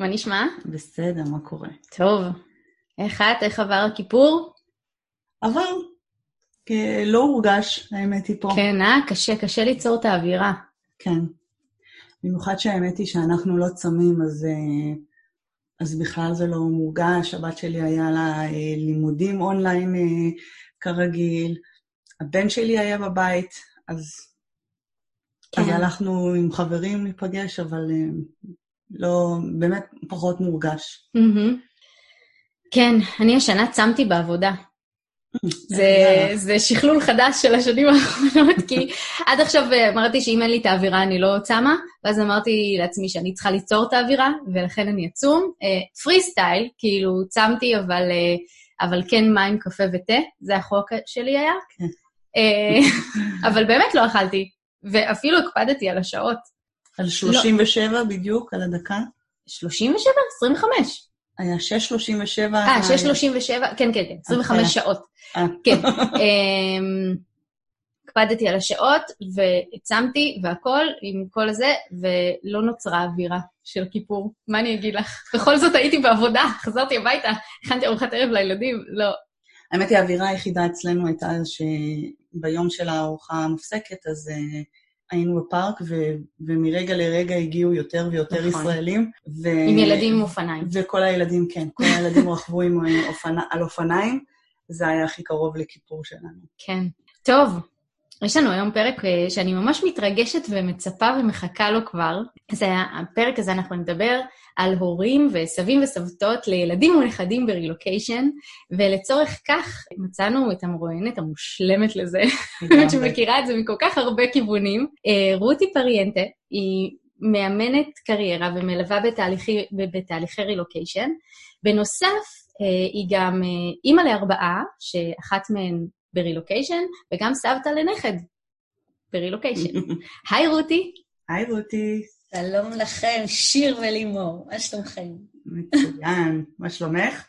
מה נשמע? בסדר, מה קורה? טוב. איך את? איך עבר הכיפור? עבר. לא הורגש, האמת היא פה. כן, אה? קשה, קשה ליצור את האווירה. כן. במיוחד שהאמת היא שאנחנו לא צמים, אז, אה, אז בכלל זה לא מורגש. הבת שלי היה לה אה, לימודים אונליין אה, כרגיל, הבן שלי היה בבית, אז, כן. אז הלכנו עם חברים להיפגש, אבל לא, באמת פחות מורגש. Mm-hmm. כן, אני השנה צמתי בעבודה. זה, זה שכלול חדש של השנים האחרונות, כי עד עכשיו אמרתי שאם אין לי את האווירה אני לא צמה, ואז אמרתי לעצמי שאני צריכה ליצור את האווירה, ולכן אני אצום. פרי uh, סטייל, כאילו צמתי, אבל, אבל כן מים, קפה ותה, זה החוק שלי היה. uh, אבל באמת לא אכלתי, ואפילו הקפדתי על השעות. על 37 לא. בדיוק, על הדקה? 37? 25. היה 6.37. אה, 6.37, כן, כן, כן, 25 שעות. אה. כן. אמ, הקפדתי על השעות, והצמתי והכל, עם כל זה, ולא נוצרה אווירה של כיפור. מה אני אגיד לך? בכל זאת הייתי בעבודה, חזרתי הביתה, הכנתי ארוחת ערב לילדים, לא. האמת היא, האווירה היחידה אצלנו הייתה שביום של הארוחה המופסקת, אז uh, היינו בפארק, ו- ומרגע לרגע הגיעו יותר ויותר נכון. ישראלים. ו- עם ילדים עם אופניים. וכל הילדים, כן, כל הילדים רכבו עם אופנ... על אופניים, זה היה הכי קרוב לכיפור שלנו. כן. טוב, יש לנו היום פרק אה, שאני ממש מתרגשת ומצפה ומחכה לו כבר. אז הפרק הזה אנחנו נדבר על הורים וסבים וסבתות לילדים ונכדים ברילוקיישן, ולצורך כך מצאנו את המרואיינת המושלמת לזה, שמכירה את זה מכל כך הרבה כיוונים. אה, רותי פריאנטה היא מאמנת קריירה ומלווה בתהליכי, בתהליכי רילוקיישן. בנוסף, אה, היא גם אימא לארבעה, שאחת מהן ברילוקיישן, וגם סבתא לנכד ברילוקיישן. היי רותי. היי רותי. שלום לכם, שיר ולימור, מה שלומכם? מצוין, מה שלומך?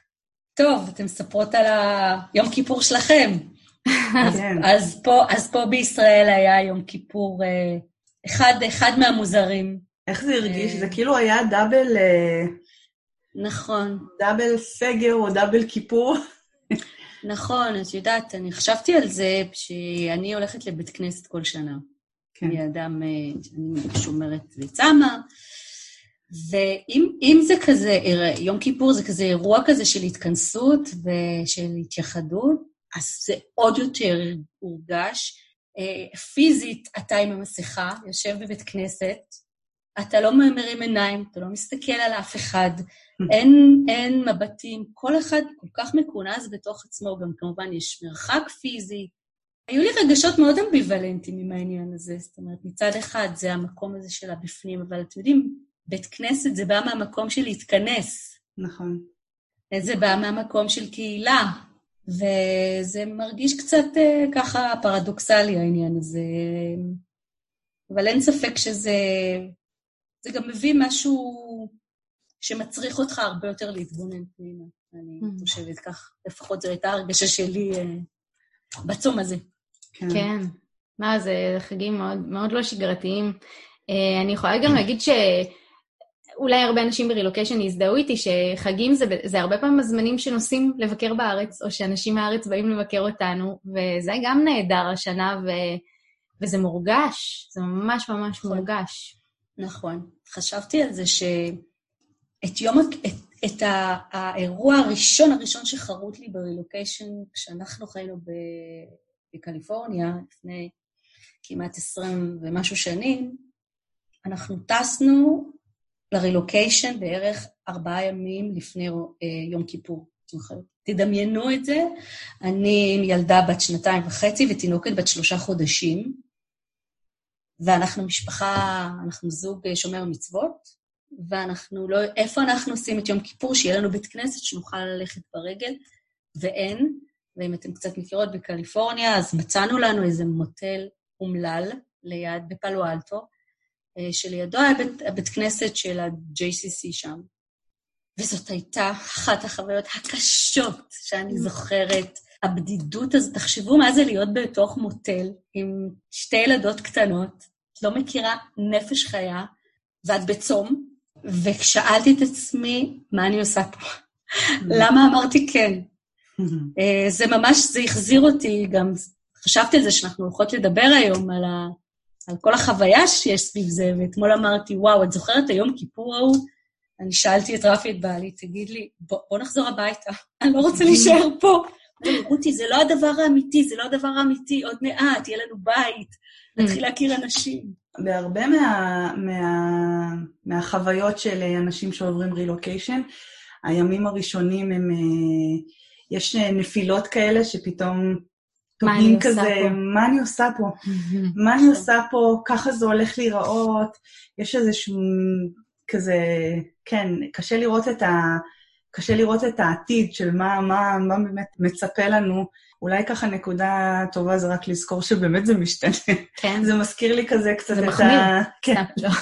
טוב, אתן מספרות על היום כיפור שלכם. אז, כן. אז, פה, אז פה בישראל היה יום כיפור אה, אחד, אחד מהמוזרים. איך זה הרגיש? זה כאילו היה דאבל... אה, נכון. דאבל סגר או דאבל כיפור. נכון, את יודעת, אני חשבתי על זה שאני הולכת לבית כנסת כל שנה. כן. אני אדם, אה, אני שומרת וצמה, ואם זה כזה, יום כיפור זה כזה אירוע כזה של התכנסות ושל התייחדות, אז זה עוד יותר הורגש. אה, פיזית, אתה עם המסכה, יושב בבית כנסת, אתה לא מרים עיניים, אתה לא מסתכל על אף אחד, אין, אין מבטים, כל אחד כל כך מכונס בתוך עצמו, גם כמובן יש מרחק פיזי. היו לי רגשות מאוד אמביוולנטיים עם העניין הזה, זאת אומרת, מצד אחד זה המקום הזה של הבפנים, אבל אתם יודעים, בית כנסת זה בא מהמקום של להתכנס. נכון. זה בא מהמקום של קהילה, וזה מרגיש קצת אה, ככה פרדוקסלי העניין הזה. אבל אין ספק שזה... זה גם מביא משהו שמצריך אותך הרבה יותר להתבונן פנימה. אני mm. חושבת כך, לפחות זו הייתה הרגשה שלי אה, בצום הזה. כן. כן. מה, זה חגים מאוד, מאוד לא שגרתיים. אה, אני יכולה גם להגיד שאולי הרבה אנשים ברילוקיישן יזדהו איתי, שחגים זה, זה הרבה פעמים הזמנים שנוסעים לבקר בארץ, או שאנשים מהארץ באים לבקר אותנו, וזה גם נהדר השנה, ו, וזה מורגש, זה ממש ממש נכון. מורגש. נכון. חשבתי על זה ש... את יום, את, את האירוע הראשון, הראשון שחרוט לי ברילוקיישן, כשאנחנו חיינו בקליפורניה, לפני כמעט עשרים ומשהו שנים, אנחנו טסנו לרילוקיישן בערך ארבעה ימים לפני אה, יום כיפור. תדמיינו את זה, אני עם ילדה בת שנתיים וחצי ותינוקת בת שלושה חודשים, ואנחנו משפחה, אנחנו זוג שומר מצוות, ואנחנו לא, איפה אנחנו עושים את יום כיפור, שיהיה לנו בית כנסת שנוכל ללכת ברגל, ואין. ואם אתם קצת מכירות בקליפורניה, אז מצאנו לנו איזה מוטל אומלל ליד, בפלו אלטו, אה, שלידו היה בית, הבית כנסת של ה-JCC שם. וזאת הייתה אחת החוויות הקשות שאני זוכרת. הבדידות הזאת, תחשבו מה זה להיות בתוך מוטל עם שתי ילדות קטנות, את לא מכירה נפש חיה, ואת בצום, ושאלתי את עצמי, מה אני עושה פה? למה אמרתי כן? אה, זה ממש, זה החזיר אותי, גם חשבתי על זה שאנחנו הולכות לדבר היום על, ה, על כל החוויה שיש סביב זה, ואתמול אמרתי, וואו, את זוכרת היום כיפור ההוא? אני שאלתי את רפי, את בעלי, תגיד לי, בוא, בוא נחזור הביתה, אני לא רוצה להישאר פה. רותי, זה לא הדבר האמיתי, זה לא הדבר האמיתי, עוד מעט, יהיה לנו בית, נתחיל להכיר אנשים. בהרבה מה, מה, מהחוויות של אנשים שעוברים רילוקיישן, הימים הראשונים הם, אה, יש נפילות כאלה שפתאום תוהים כזה, מה אני עושה פה? מה אני עושה פה? ככה זה הולך להיראות. יש איזשהו כזה, כן, קשה לראות את, ה, קשה לראות את העתיד של מה, מה, מה באמת מצפה לנו. אולי ככה נקודה טובה זה רק לזכור שבאמת זה משתנה. כן. זה מזכיר לי כזה קצת זה את מחמיר. ה... כן. לא.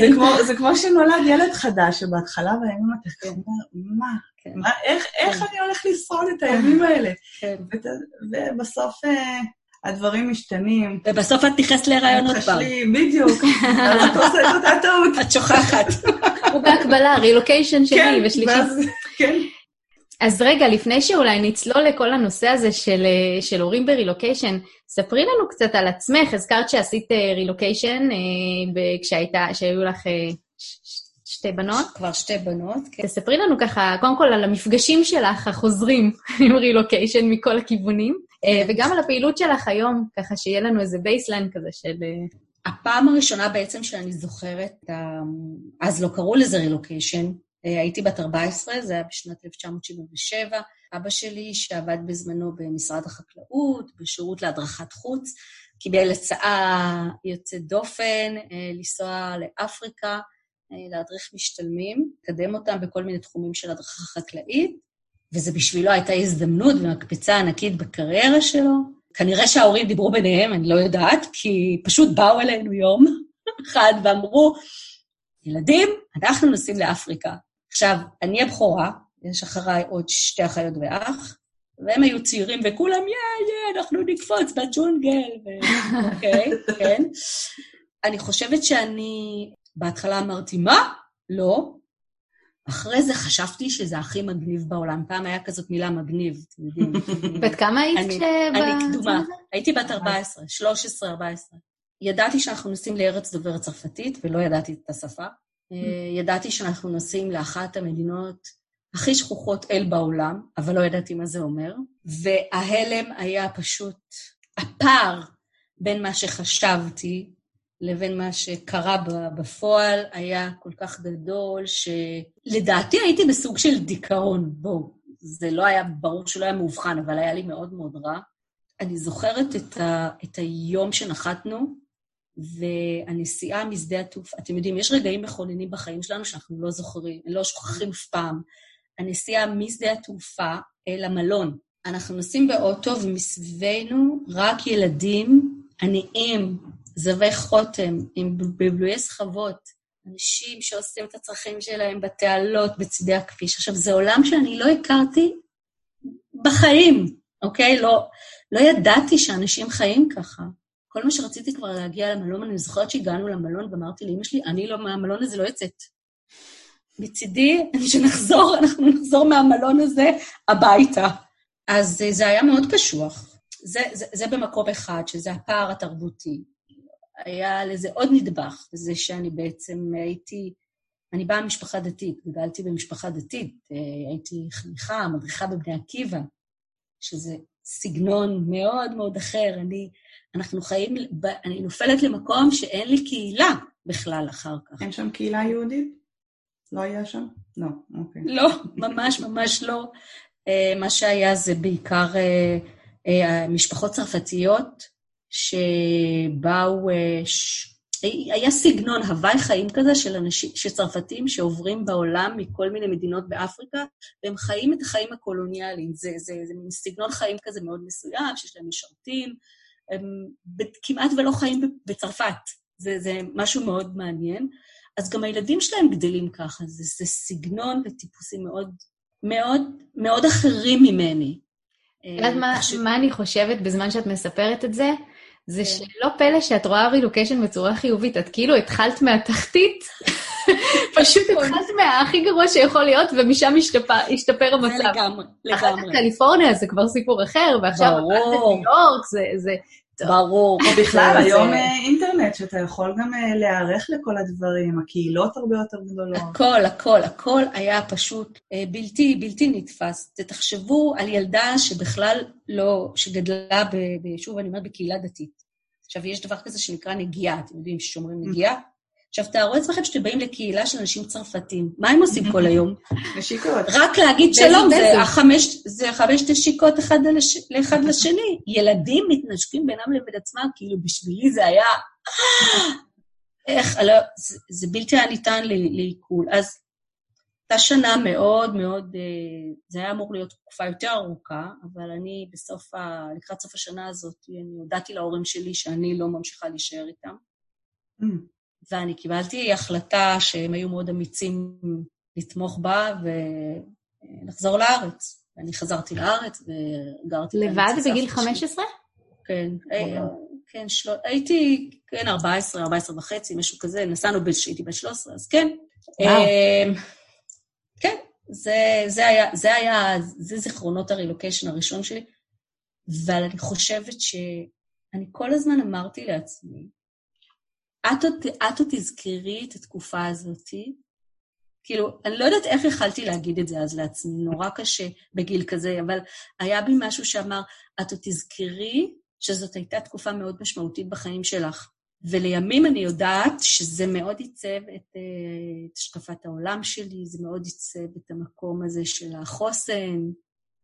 זה כמו, זה כמו שנולד ילד חדש, שבהתחלה בימים אתה כזה אומר, מה? כן. מה? איך, איך כן. אני הולך לשרוד את הימים האלה? כן. ובסוף אה, הדברים משתנים. ובסוף את נכנסת להיריון עוד פעם. בדיוק. אז אתה עושה את אותה טעות. את שוכחת. הוא בהקבלה, רילוקיישן שני ושלישי. ואז- כן. אז רגע, לפני שאולי נצלול לכל הנושא הזה של, אה, של הורים ברילוקיישן, ספרי לנו קצת על עצמך. הזכרת שעשית רילוקיישן כשהיו לך אה, ש- ש- שתי בנות. כבר שתי בנות, כן. תספרי לנו ככה, קודם כל על המפגשים שלך, החוזרים עם רילוקיישן מכל הכיוונים, אה, וגם על הפעילות שלך היום, ככה שיהיה לנו איזה baseline כזה של... הפעם הראשונה בעצם שאני זוכרת, אז לא קראו לזה רילוקיישן, אה, הייתי בת 14, זה היה בשנת 1977. אבא שלי, שעבד בזמנו במשרד החקלאות, בשירות להדרכת חוץ, קיבל הצעה יוצאת דופן אה, לנסוע לאפריקה, אה, להדריך משתלמים, לקדם אותם בכל מיני תחומים של הדרכה חקלאית, וזה בשבילו הייתה הזדמנות ומקפצה ענקית בקריירה שלו. כנראה שההורים דיברו ביניהם, אני לא יודעת, כי פשוט באו אלינו יום אחד ואמרו, ילדים, אנחנו נוסעים לאפריקה. עכשיו, אני הבכורה, יש אחריי עוד שתי אחיות ואח, והם היו צעירים וכולם, יא, יא, אנחנו נקפוץ בג'ונגל, אוקיי, כן. אני חושבת שאני, בהתחלה אמרתי, מה? לא. אחרי זה חשבתי שזה הכי מגניב בעולם. פעם היה כזאת מילה מגניב, אתם יודעים. בת כמה היית אני- כש... אני קדומה. הייתי בת 14, 13, 14. ידעתי שאנחנו נוסעים לארץ דוברת צרפתית, ולא ידעתי את השפה. אה, ידעתי שאנחנו נוסעים לאחת המדינות הכי שכוחות אל בעולם, אבל לא ידעתי מה זה אומר. וההלם היה פשוט הפער בין מה שחשבתי לבין מה שקרה בפועל היה כל כך גדול, שלדעתי הייתי בסוג של דיכאון, בואו. זה לא היה, ברור שלא היה מאובחן, אבל היה לי מאוד מאוד רע. אני זוכרת את, ה, את היום שנחתנו, והנסיעה משדה התעופה, אתם יודעים, יש רגעים מכוננים בחיים שלנו שאנחנו לא זוכרים, לא שוכחים אף פעם. הנסיעה משדה התעופה אל המלון. אנחנו נוסעים באוטו ומסביבנו רק ילדים עניים, זבי חותם, עם בלבויי סחבות, אנשים שעושים את הצרכים שלהם בתעלות, בצידי הכביש. עכשיו, זה עולם שאני לא הכרתי בחיים, אוקיי? לא, לא ידעתי שאנשים חיים ככה. כל מה שרציתי כבר להגיע למלון, אני זוכרת שהגענו למלון ואמרתי לאמא שלי, אני לא, מהמלון הזה לא יוצאת. מצידי, שנחזור, אנחנו נחזור מהמלון הזה הביתה. אז זה היה מאוד קשוח. זה, זה, זה במקום אחד, שזה הפער התרבותי. היה לזה עוד נדבך, זה שאני בעצם הייתי, אני באה ממשפחה דתית, גדלתי במשפחה דתית, אה, הייתי חניכה, מדריכה בבני עקיבא, שזה סגנון מאוד מאוד אחר. אני, אנחנו חיים, אני נופלת למקום שאין לי קהילה בכלל אחר כך. אין שם קהילה יהודית? לא היה שם? לא, אוקיי. לא, ממש ממש לא. אה, מה שהיה זה בעיקר אה, משפחות צרפתיות שבאו, אה, ש... היה סגנון הוואי חיים כזה של אנשים, של צרפתים שעוברים בעולם מכל מיני מדינות באפריקה, והם חיים את החיים הקולוניאליים. זה, זה, זה מין סגנון חיים כזה מאוד מסוים, שיש להם משרתים, הם כמעט ולא חיים בצרפת. זה, זה משהו מאוד מעניין. אז גם הילדים שלהם גדלים ככה, זה, זה סגנון וטיפוסים מאוד, מאוד, מאוד אחרים ממני. את יודעת מה, כך ש- מה אני חושבת בזמן שאת מספרת את זה? זה כן. שלא פלא שאת רואה רילוקיישן בצורה חיובית, את כאילו התחלת מהתחתית, פשוט התחלת מהכי גרוע שיכול להיות, ומשם השתפר, זה המצב. לגמרי, אחר כך לגמרי. קליפורניה זה כבר סיפור אחר, ועכשיו ברור. בניו יורק, זה, זה... ברור. בכלל, היום אה, אינטרנט, שאתה יכול גם אה, להיערך לכל הדברים, הקהילות הרבה יותר גדולות. הכל, הכל, הכל היה פשוט אה, בלתי, בלתי נתפס. תחשבו על ילדה שבכלל לא, שגדלה, שוב, אני אומרת, בקהילה דתית. עכשיו, יש דבר כזה שנקרא נגיעה, אתם יודעים ששומרים נגיעה? עכשיו, תארו לעצמכם שאתם באים לקהילה של אנשים צרפתים. מה הם עושים כל היום? נשיקות. רק להגיד שלום, זה בזק. החמש, זה חמש נשיקות אחד לאחד לשני. ילדים מתנשקים בינם לבין עצמם, כאילו בשבילי זה היה... איך, לא, זה, זה בלתי היה ניתן לעיכול. אז הייתה שנה מאוד מאוד, אה, זה היה אמור להיות תקופה יותר ארוכה, אבל אני בסוף, ה, לקראת סוף השנה הזאת, אני הודעתי להורים שלי שאני לא ממשיכה להישאר איתם. ואני קיבלתי החלטה שהם היו מאוד אמיצים לתמוך בה ולחזור לארץ. ואני חזרתי לארץ וגרתי... לבד בגיל סבתא שלי. 15? כן. אה, כן, של... הייתי, כן, 14, 14 וחצי, משהו כזה, נסענו כשהייתי בת 13, אז כן. אה, כן, זה, זה היה, זה היה, זה זיכרונות הרילוקיישן הראשון שלי, אבל אני חושבת שאני כל הזמן אמרתי לעצמי, את עוד, תזכרי את התקופה הזאתי, כאילו, אני לא יודעת איך יכלתי להגיד את זה אז לעצמי, נורא קשה בגיל כזה, אבל היה בי משהו שאמר, את עוד תזכרי שזאת הייתה תקופה מאוד משמעותית בחיים שלך. ולימים אני יודעת שזה מאוד עיצב את, אה, את השקפת העולם שלי, זה מאוד עיצב את המקום הזה של החוסן,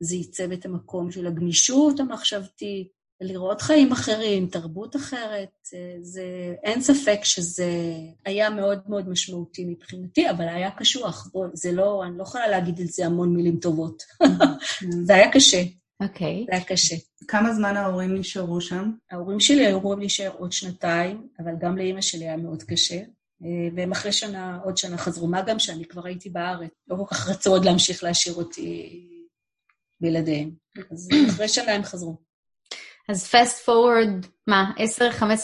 זה עיצב את המקום של הגמישות המחשבתית, לראות חיים אחרים, תרבות אחרת, אה, זה, אין ספק שזה היה מאוד מאוד משמעותי מבחינתי, אבל היה קשוח. בוא, זה לא, אני לא יכולה להגיד על זה המון מילים טובות. זה היה קשה, אוקיי. זה היה קשה. כמה זמן ההורים נשארו שם? ההורים שלי היו אמורים להישאר עוד שנתיים, אבל גם לאימא שלי היה מאוד קשה. אה, והם אחרי שנה, עוד שנה חזרו, מה גם שאני כבר הייתי בארץ. לא כל כך רצו עוד להמשיך להשאיר אותי בלעדיהם. אז אחרי שנה הם חזרו. אז fast forward, מה,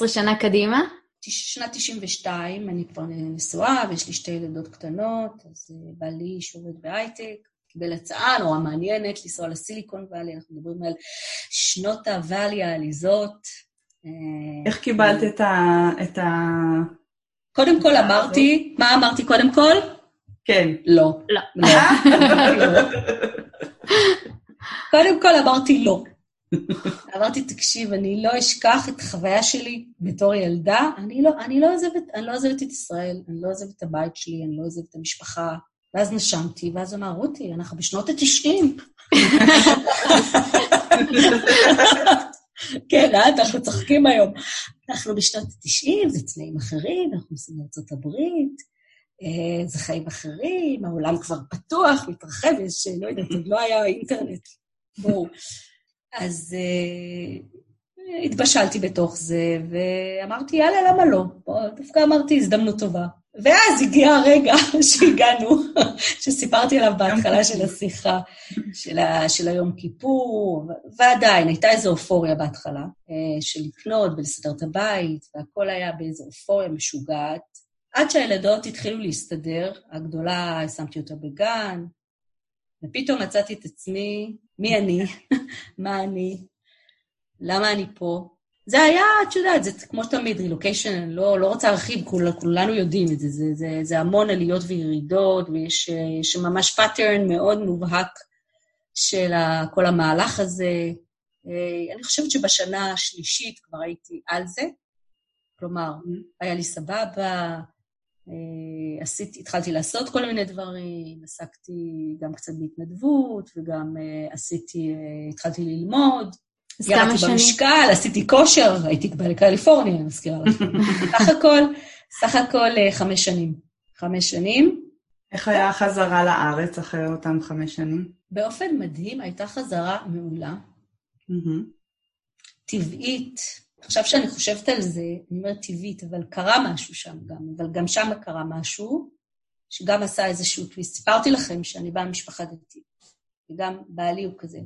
10-15 שנה קדימה? שנת 92, אני כבר נשואה ויש לי שתי ילדות קטנות, אז אה, בעלי שעובד בהייטק, קיבל הצעה נורא מעניינת לנסוע לסיליקון ואלי, אנחנו מדברים על שנות הוואלי העליזות. אה, איך קיבלת את ה... את ה... קודם כל אמרתי, מה אמרתי קודם כל? כן. לא. לא. לא. לא. קודם כל אמרתי לא. אמרתי, תקשיב, אני לא אשכח את החוויה שלי בתור ילדה, אני לא, אני לא עוזבת, לא עוזבת את ישראל, אני לא עוזבת את הבית שלי, אני לא עוזבת את המשפחה. ואז נשמתי, ואז אמר, רותי, אנחנו בשנות ה-90. כן, אה, אנחנו צוחקים היום. אנחנו בשנות ה-90, זה תנאים אחרים, אנחנו נוסעים לארצות הברית, אה, זה חיים אחרים, העולם כבר פתוח, מתרחב, יש, לא יודעת, עוד לא היה אינטרנט. בואו. אז uh, התבשלתי בתוך זה, ואמרתי, יאללה, למה לא? דווקא אמרתי, הזדמנות טובה. ואז הגיע הרגע שהגענו, שסיפרתי עליו בהתחלה של השיחה, של, ה, של היום כיפור, ועדיין, הייתה איזו אופוריה בהתחלה, אה, של לקנות ולסדר את הבית, והכל היה באיזו אופוריה משוגעת. עד שהילדות התחילו להסתדר, הגדולה, שמתי אותה בגן, ופתאום מצאתי את עצמי, מי אני? מה אני? למה אני פה? זה היה, את יודעת, זה כמו תמיד, רילוקיישן, אני לא, לא רוצה להרחיב, כול, כולנו יודעים את זה, זה, זה, זה המון עליות וירידות, ויש יש ממש pattern מאוד מובהק של כל המהלך הזה. אני חושבת שבשנה השלישית כבר הייתי על זה, כלומר, היה לי סבבה, עשיתי, התחלתי לעשות כל מיני דברים, עסקתי גם קצת בהתנדבות, וגם עשיתי, התחלתי ללמוד. אז כמה שנים? במשקל, עשיתי כושר, הייתי בקליפורניה, אני מזכירה לכם. סך הכל, סך הכל חמש שנים. חמש שנים. איך היה החזרה לארץ אחרי אותם חמש שנים? באופן מדהים, הייתה חזרה מעולה. טבעית. עכשיו שאני חושבת על זה, אני אומרת טבעית, אבל קרה משהו שם גם, אבל גם שם קרה משהו, שגם עשה איזשהו טוויסט. סיפרתי לכם שאני באה ממשפחה דתית, וגם בעלי הוא כזה.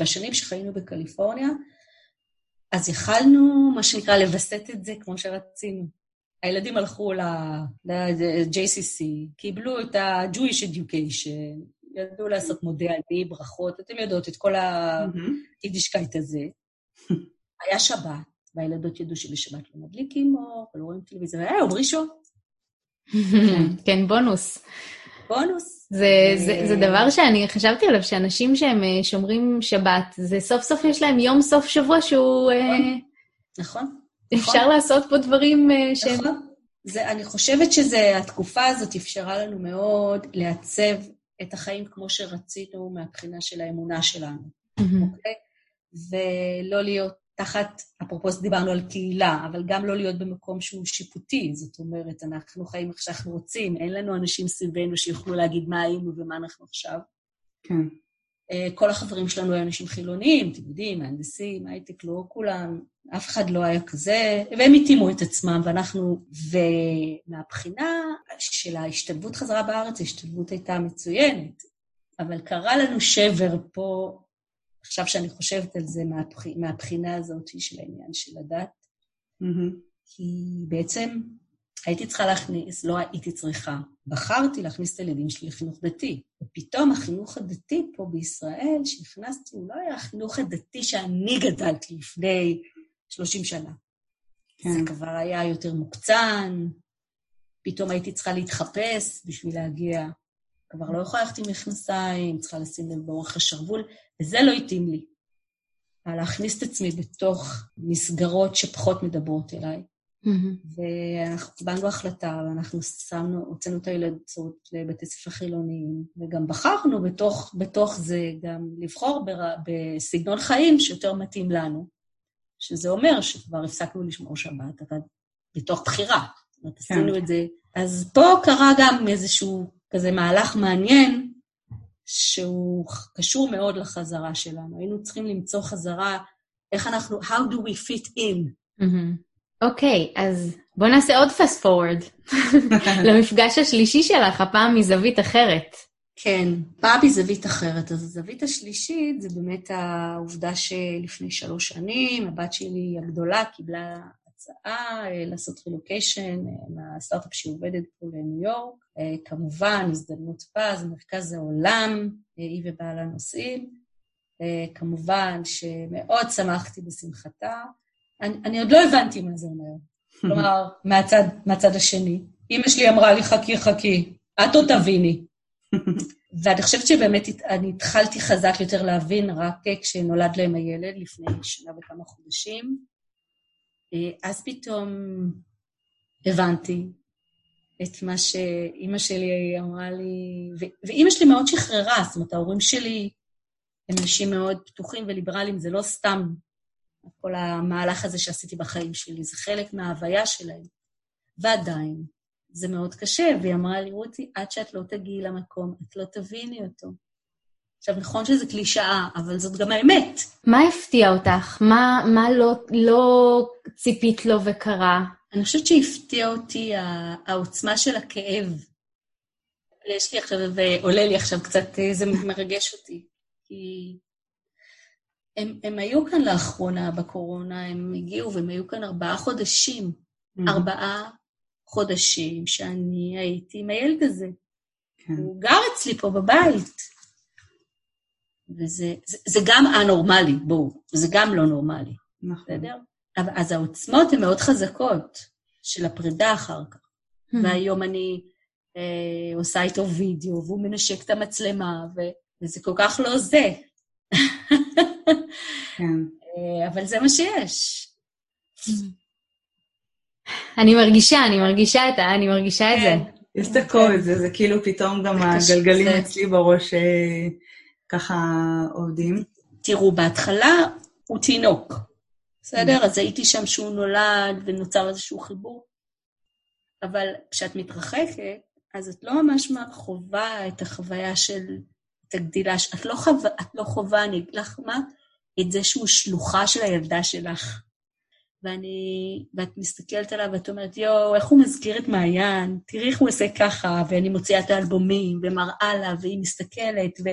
בשנים שחיינו בקליפורניה, אז יכלנו, מה שנקרא, לווסת את זה כמו שרצינו. הילדים הלכו ל-JCC, קיבלו את ה-Jewish Education, ידעו לעשות מודה אני, ברכות, אתם יודעות את כל היידישקייט הזה. היה שבת, והילדות ידעו שבשבת לא מדליקים אור, ולא רואים טלוויזיה, והיה יום ראשון. כן, בונוס. בונוס. זה, זה, זה דבר שאני חשבתי עליו, שאנשים שהם אה, שומרים שבת, זה סוף סוף יש להם יום סוף שבוע שהוא... אה, נכון. נכון. אפשר נכון. לעשות פה דברים אה, שהם... נכון. זה, אני חושבת שהתקופה הזאת אפשרה לנו מאוד לעצב את החיים כמו שרצינו מהבחינה של האמונה שלנו, אוקיי? ולא להיות תחת, אפרופו דיברנו על קהילה, אבל גם לא להיות במקום שהוא שיפוטי. זאת אומרת, אנחנו חיים איך שאנחנו רוצים, אין לנו אנשים סביבנו שיוכלו להגיד מה היינו ומה אנחנו עכשיו. כן. אה, כל החברים שלנו היו אנשים חילוניים, אתם יודעים, מהנדסים, הייטק, לא כולם, אף אחד לא היה כזה, והם התאימו את עצמם, ואנחנו, ומהבחינה של ההשתלבות חזרה בארץ, ההשתלבות הייתה מצוינת, אבל קרה לנו שבר פה עכשיו שאני חושבת על זה מהבח... מהבחינה הזאת של העניין של הדת, mm-hmm. כי בעצם הייתי צריכה להכניס, לא הייתי צריכה, בחרתי להכניס את הילדים שלי לחינוך דתי. ופתאום החינוך הדתי פה בישראל, שהכנסתי, הוא לא היה החינוך הדתי שאני גדלתי לפני 30 שנה. כן. זה כבר היה יותר מוקצן, פתאום הייתי צריכה להתחפש בשביל להגיע. כבר לא יכולה ללכת עם מכנסיים, צריכה לשים לב באורך השרוול. וזה לא התאים לי. להכניס את עצמי בתוך מסגרות שפחות מדברות אליי. Mm-hmm. ואנחנו קיבלנו החלטה, ואנחנו שמנו, הוצאנו את הילדות לבתי ספר חילוניים, וגם בחרנו בתוך, בתוך זה גם לבחור בר, בסגנון חיים שיותר מתאים לנו, שזה אומר שכבר הפסקנו לשמור שבת, אבל בתוך בחירה. זאת אומרת, כן. עשינו את זה. אז פה קרה גם איזשהו כזה מהלך מעניין, שהוא קשור מאוד לחזרה שלנו. היינו צריכים למצוא חזרה, איך אנחנו, how do we fit in. אוקיי, mm-hmm. okay, אז בוא נעשה עוד fast forward למפגש השלישי שלך, הפעם מזווית אחרת. כן, פעם מזווית אחרת. אז הזווית השלישית זה באמת העובדה שלפני שלוש שנים, הבת שלי הגדולה קיבלה הצעה אה, לעשות רילוקיישן אה, מהסטארט-אפ שהיא עובדת פה לניו יורק. אה, כמובן, הזדמנות פז, מרכז העולם, היא ובעלה נוסעים. כמובן שמאוד שמחתי בשמחתה. אני, אני עוד לא הבנתי מה זה אומר. כלומר, מהצד, מהצד השני. אמא שלי אמרה לי, חכי, חכי, את עוד תביני. ואני חושבת שבאמת אני התחלתי חזק יותר להבין רק כשנולד להם הילד לפני שנה וכמה חודשים. אה, אז פתאום הבנתי את מה שאימא שלי אמרה לי, ואימא שלי מאוד שחררה, זאת אומרת, ההורים שלי הם אנשים מאוד פתוחים וליברליים, זה לא סתם כל המהלך הזה שעשיתי בחיים שלי, זה חלק מההוויה שלהם. ועדיין, זה מאוד קשה, והיא אמרה לי, רותי, עד שאת לא תגיעי למקום, את לא תביני אותו. עכשיו, נכון שזו קלישאה, אבל זאת גם האמת. מה הפתיע אותך? מה, מה לא, לא ציפית לו וקרה? אני חושבת שהפתיע אותי העוצמה של הכאב. יש לי עכשיו, ועולה לי עכשיו קצת, זה מרגש אותי. כי הם, הם היו כאן לאחרונה בקורונה, הם הגיעו והם היו כאן ארבעה חודשים. Mm-hmm. ארבעה חודשים שאני הייתי עם הילד הזה. כן. הוא גר אצלי פה בבית. וזה זה, זה גם א-נורמלי, בואו, זה גם לא נורמלי, נכון. בסדר? אבל אז העוצמות הן מאוד חזקות של הפרידה אחר כך. Hmm. והיום אני אה, עושה איתו וידאו, והוא מנשק את המצלמה, ו, וזה כל כך לא זה. כן. אה, אבל זה מה שיש. אני מרגישה, אני מרגישה את, אני מרגישה את זה. כן. יש את הזה, זה כאילו פתאום גם הגלגלים אצלי בראש אה, ככה עובדים? תראו, בהתחלה הוא תינוק, בסדר? אז הייתי שם שהוא נולד ונוצר איזשהו חיבור. אבל כשאת מתרחקת, אז את לא ממש חווה את החוויה של, את הגדילה, את לא, חווה, את לא חווה, אני אגיד לך מה, את זה שהוא שלוחה של הילדה שלך. ואני, ואת מסתכלת עליו ואת אומרת, יואו, איך הוא מזכיר את מעיין, תראי איך הוא עושה ככה, ואני מוציאה את האלבומים, ומראה לה, והיא מסתכלת, ו...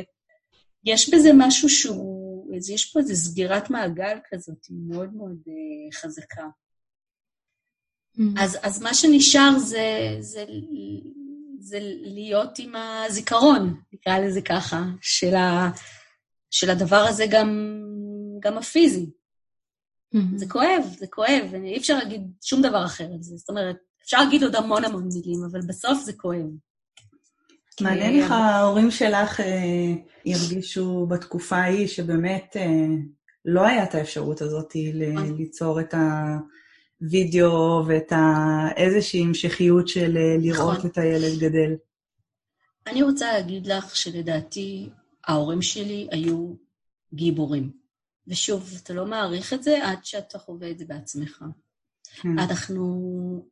יש בזה משהו שהוא, יש פה איזו סגירת מעגל כזאת, היא מאוד מאוד uh, חזקה. Mm-hmm. אז, אז מה שנשאר זה, זה, זה להיות עם הזיכרון, נקרא לזה ככה, של, ה, של הדבר הזה גם, גם הפיזי. Mm-hmm. זה כואב, זה כואב, אי אפשר להגיד שום דבר אחר על זה. זאת אומרת, אפשר להגיד עוד המון המון מילים, אבל בסוף זה כואב. מעניין איך ההורים שלך אה, הרגישו בתקופה ההיא שבאמת אה, לא היה את האפשרות הזאת נכון. ליצור את הווידאו ואת איזושהי המשכיות של אה, לראות נכון. את הילד גדל. אני רוצה להגיד לך שלדעתי ההורים שלי היו גיבורים. ושוב, אתה לא מעריך את זה עד שאתה חווה את זה בעצמך. כן. אנחנו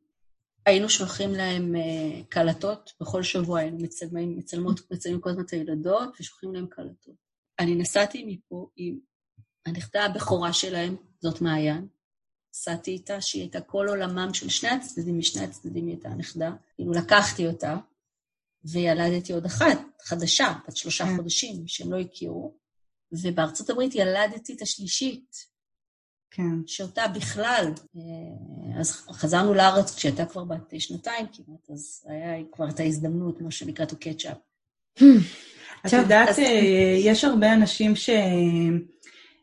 היינו שולחים להם uh, קלטות, בכל שבוע היינו מצלמים, מצלמות, מצלמים כל הזמן את הילדות ושולחים להם קלטות. אני נסעתי מפה עם הנכדה הבכורה שלהם, זאת מעיין, נסעתי איתה, שהיא הייתה כל עולמם של שני הצדדים, משני הצדדים היא הייתה הנכדה. כאילו לקחתי אותה, וילדתי עוד אחת, חדשה, בת שלושה כן. חודשים, שהם לא הכירו, ובארצות הברית ילדתי את השלישית, כן. שאותה בכלל, אה, אז חזרנו לארץ כשהייתה כבר בת שנתיים כמעט, אז היה כבר את ההזדמנות, מה שנקרא to catch up. את יודעת, אה, יש הרבה אנשים ש...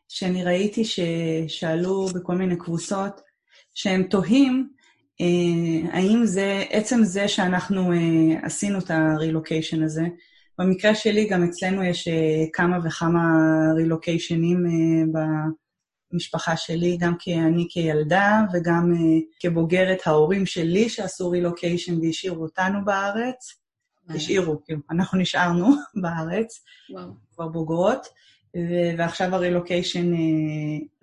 שאני ראיתי ששאלו בכל מיני קבוצות, שהם תוהים אה, האם זה, עצם זה שאנחנו עשינו את הרילוקיישן הזה, במקרה שלי גם אצלנו יש כמה וכמה רילוקיישנים המשפחה שלי, גם כי אני כילדה וגם uh, כבוגרת ההורים שלי שעשו רילוקיישן והשאירו אותנו בארץ. השאירו, כאילו, אנחנו נשארנו בארץ, וואו. כבר בוגרות, ועכשיו הרילוקיישן,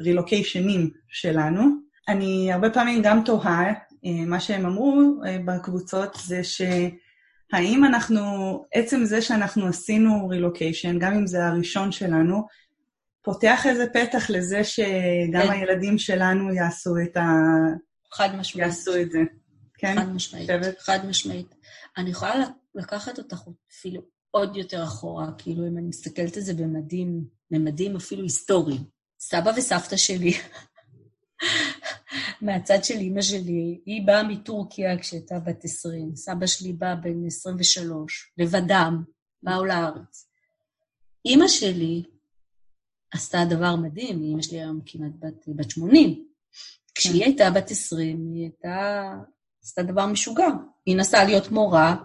רילוקיישנים שלנו. אני הרבה פעמים גם תוהה, uh, מה שהם אמרו בקבוצות זה ש... האם אנחנו, עצם זה שאנחנו עשינו רילוקיישן, גם אם זה הראשון שלנו, פותח איזה פתח לזה שגם כן. הילדים שלנו יעשו את ה... חד משמעית. יעשו את זה. כן? חד משמעית, שבת? חד משמעית. אני יכולה לקחת אותך אפילו עוד יותר אחורה, כאילו, אם אני מסתכלת על זה במדים, במדים אפילו היסטוריים. סבא וסבתא שלי, מהצד של אימא שלי, היא באה מטורקיה כשהייתה בת 20, סבא שלי בא בן 23, לבדם, באו לארץ. אימא שלי עשתה דבר מדהים, אמא שלי היום כמעט בת, בת 80. כשהיא כן. הייתה בת 20, היא הייתה, עשתה דבר משוגע. היא נסעה להיות מורה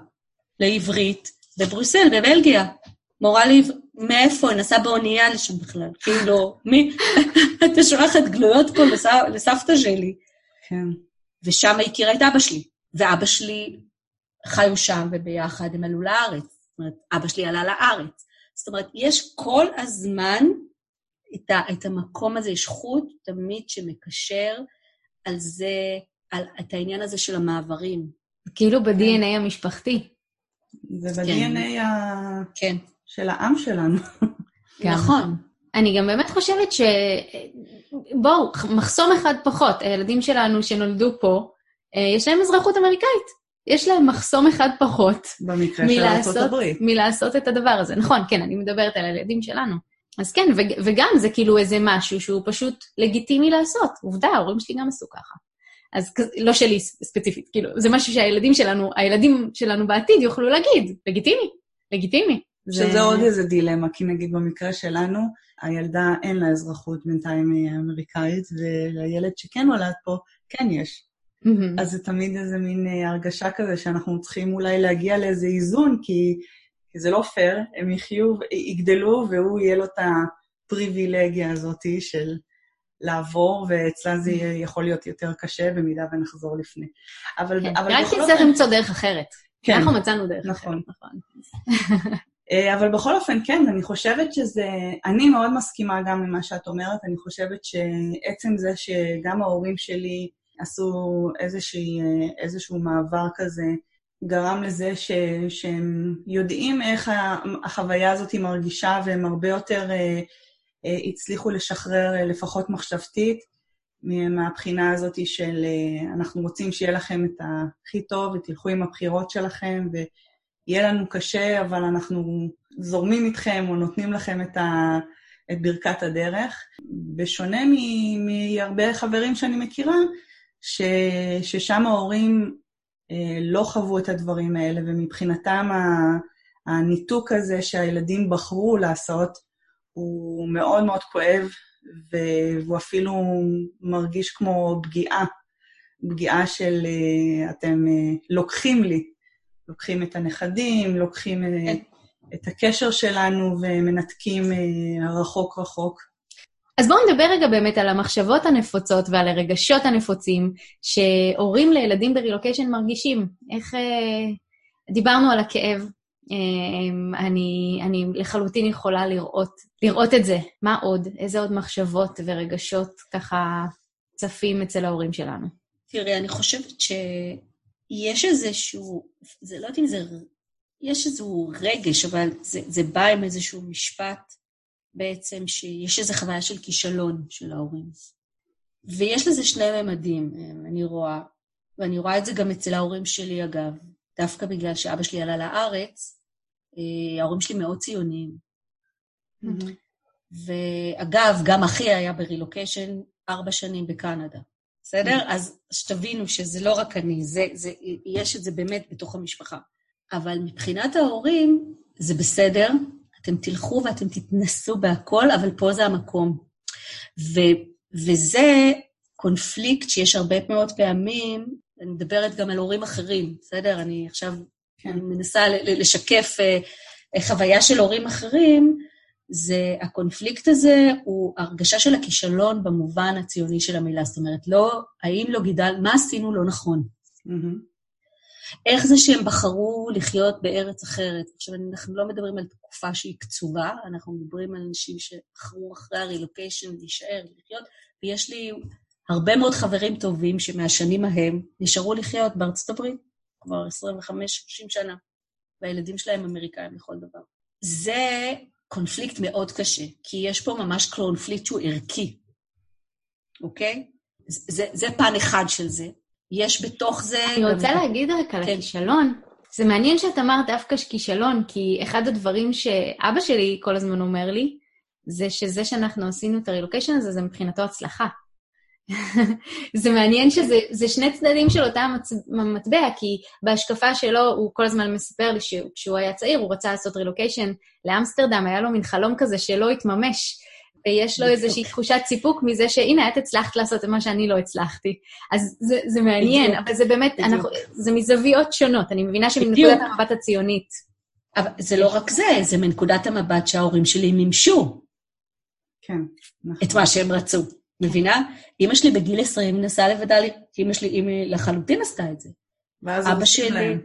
לעברית בבריסל, בבלגיה. מורה לעברית, מאיפה? היא נסעה באונייה לשם בכלל. כאילו, מי? אתה שולחת גלויות פה לסבתא שלי. כן. ושם היא הכירה את אבא שלי. ואבא שלי חיו שם, וביחד הם עלו לארץ. זאת אומרת, אבא שלי עלה לארץ. זאת אומרת, יש כל הזמן את, ה, את המקום הזה, יש חוט תמיד שמקשר על זה, על את העניין הזה של המעברים. כאילו ב-DNA כן. המשפחתי. זה ב-DNA כן. ה... כן. של העם שלנו. כן. נכון. אני גם באמת חושבת ש... בואו, מחסום אחד פחות. הילדים שלנו שנולדו פה, אה, יש להם אזרחות אמריקאית. יש להם מחסום אחד פחות. במקרה של ארה"ב. מלעשות את הדבר הזה. נכון, כן, אני מדברת על הילדים שלנו. אז כן, וגם זה כאילו איזה משהו שהוא פשוט לגיטימי לעשות. עובדה, ההורים שלי גם עשו ככה. אז לא שלי ספציפית, כאילו, זה משהו שהילדים שלנו, הילדים שלנו בעתיד יוכלו להגיד, לגיטימי, לגיטימי. שזה זה... עוד איזה דילמה, כי נגיד במקרה שלנו, הילדה אין לה אזרחות בינתיים אמריקאית, ולילד שכן נולד פה, כן יש. Mm-hmm. אז זה תמיד איזה מין אה, הרגשה כזה שאנחנו צריכים אולי להגיע לאיזה איזון, כי כי זה לא פייר, הם יחיו, יגדלו, והוא יהיה לו את הפריבילגיה הזאת של לעבור, ואצלה זה יכול להיות יותר קשה במידה ונחזור לפני. אבל, כן, אבל רק תצטרך למצוא דרך אחרת. כן. אנחנו מצאנו דרך נכון. אחרת. נכון. אה, אבל בכל אופן, כן, אני חושבת שזה... אני מאוד מסכימה גם ממה שאת אומרת, אני חושבת שעצם זה שגם ההורים שלי עשו איזושהי, אה, איזשהו מעבר כזה, גרם לזה ש, שהם יודעים איך החוויה הזאת מרגישה, והם הרבה יותר אה, אה, הצליחו לשחרר, אה, לפחות מחשבתית, מהבחינה הזאת של אה, אנחנו רוצים שיהיה לכם את הכי טוב, ותלכו עם הבחירות שלכם, ויהיה לנו קשה, אבל אנחנו זורמים איתכם או נותנים לכם את, ה, את ברכת הדרך. בשונה מהרבה חברים שאני מכירה, ש, ששם ההורים לא חוו את הדברים האלה, ומבחינתם הניתוק הזה שהילדים בחרו לעשות, הוא מאוד מאוד כואב, והוא אפילו מרגיש כמו פגיעה, פגיעה של אה, אתם אה, לוקחים לי, לוקחים את הנכדים, לוקחים כן. את הקשר שלנו ומנתקים רחוק רחוק. אז בואו נדבר רגע באמת על המחשבות הנפוצות ועל הרגשות הנפוצים שהורים לילדים ברילוקיישן מרגישים. איך... אה, דיברנו על הכאב, אה, אני, אני לחלוטין יכולה לראות, לראות את זה. מה עוד? איזה עוד מחשבות ורגשות ככה צפים אצל ההורים שלנו? תראי, אני חושבת שיש איזשהו, זה לא יודעת אם זה, יש איזשהו רגש, אבל זה, זה בא עם איזשהו משפט בעצם שיש איזו חוויה של כישלון של ההורים. ויש לזה שני ממדים, אני רואה, ואני רואה את זה גם אצל ההורים שלי, אגב, דווקא בגלל שאבא שלי עלה לארץ, אה, ההורים שלי מאוד ציוניים. Mm-hmm. ואגב, גם אחי היה ברילוקיישן ארבע שנים בקנדה, בסדר? Mm-hmm. אז שתבינו שזה לא רק אני, זה, זה, יש את זה באמת בתוך המשפחה. אבל מבחינת ההורים, זה בסדר, אתם תלכו ואתם תתנסו בהכל, אבל פה זה המקום. ו, וזה קונפליקט שיש הרבה מאוד פעמים, אני מדברת גם על הורים אחרים, בסדר? אני עכשיו כן. אני מנסה לשקף uh, חוויה של הורים אחרים, זה הקונפליקט הזה הוא הרגשה של הכישלון במובן הציוני של המילה. זאת אומרת, לא, האם לא גידל, מה עשינו לא נכון? Mm-hmm. איך זה שהם בחרו לחיות בארץ אחרת? עכשיו, אנחנו לא מדברים על תקופה שהיא קצובה, אנחנו מדברים על אנשים שבחרו אחרי הרילוקיישן להישאר, לחיות, ויש לי הרבה מאוד חברים טובים שמהשנים ההם נשארו לחיות בארצות הברית כבר 25-30 שנה, והילדים שלהם אמריקאים לכל דבר. זה קונפליקט מאוד קשה, כי יש פה ממש קונפליקט שהוא ערכי, אוקיי? זה, זה פן אחד של זה. יש בתוך זה... אני רוצה. להגיד רק על כן. הכישלון. זה מעניין שאת אמרת דווקא כישלון, כי אחד הדברים שאבא שלי כל הזמן אומר לי, זה שזה שאנחנו עשינו את הרילוקיישן הזה, זה מבחינתו הצלחה. זה מעניין שזה שני צדדים של אותה מטבע, כי בהשקפה שלו, הוא כל הזמן מספר לי שכשהוא היה צעיר, הוא רצה לעשות רילוקיישן לאמסטרדם, היה לו מין חלום כזה שלא התממש. ויש לו איזושהי תחושת סיפוק מזה שהנה, את הצלחת לעשות את מה שאני לא הצלחתי. אז זה, זה מעניין, אבל זה באמת, אנחנו, זה מזוויות שונות. אני מבינה שמנקודת המבט הציונית. אבל זה לא רק זה, זה מנקודת המבט שההורים שלי מימשו. כן, נכון. את מה שהם רצו. מבינה? אימא שלי בגיל 20 נסעה לבדה, אימא שלי, אימא לחלוטין עשתה את זה. ואז אבא שלי... להם.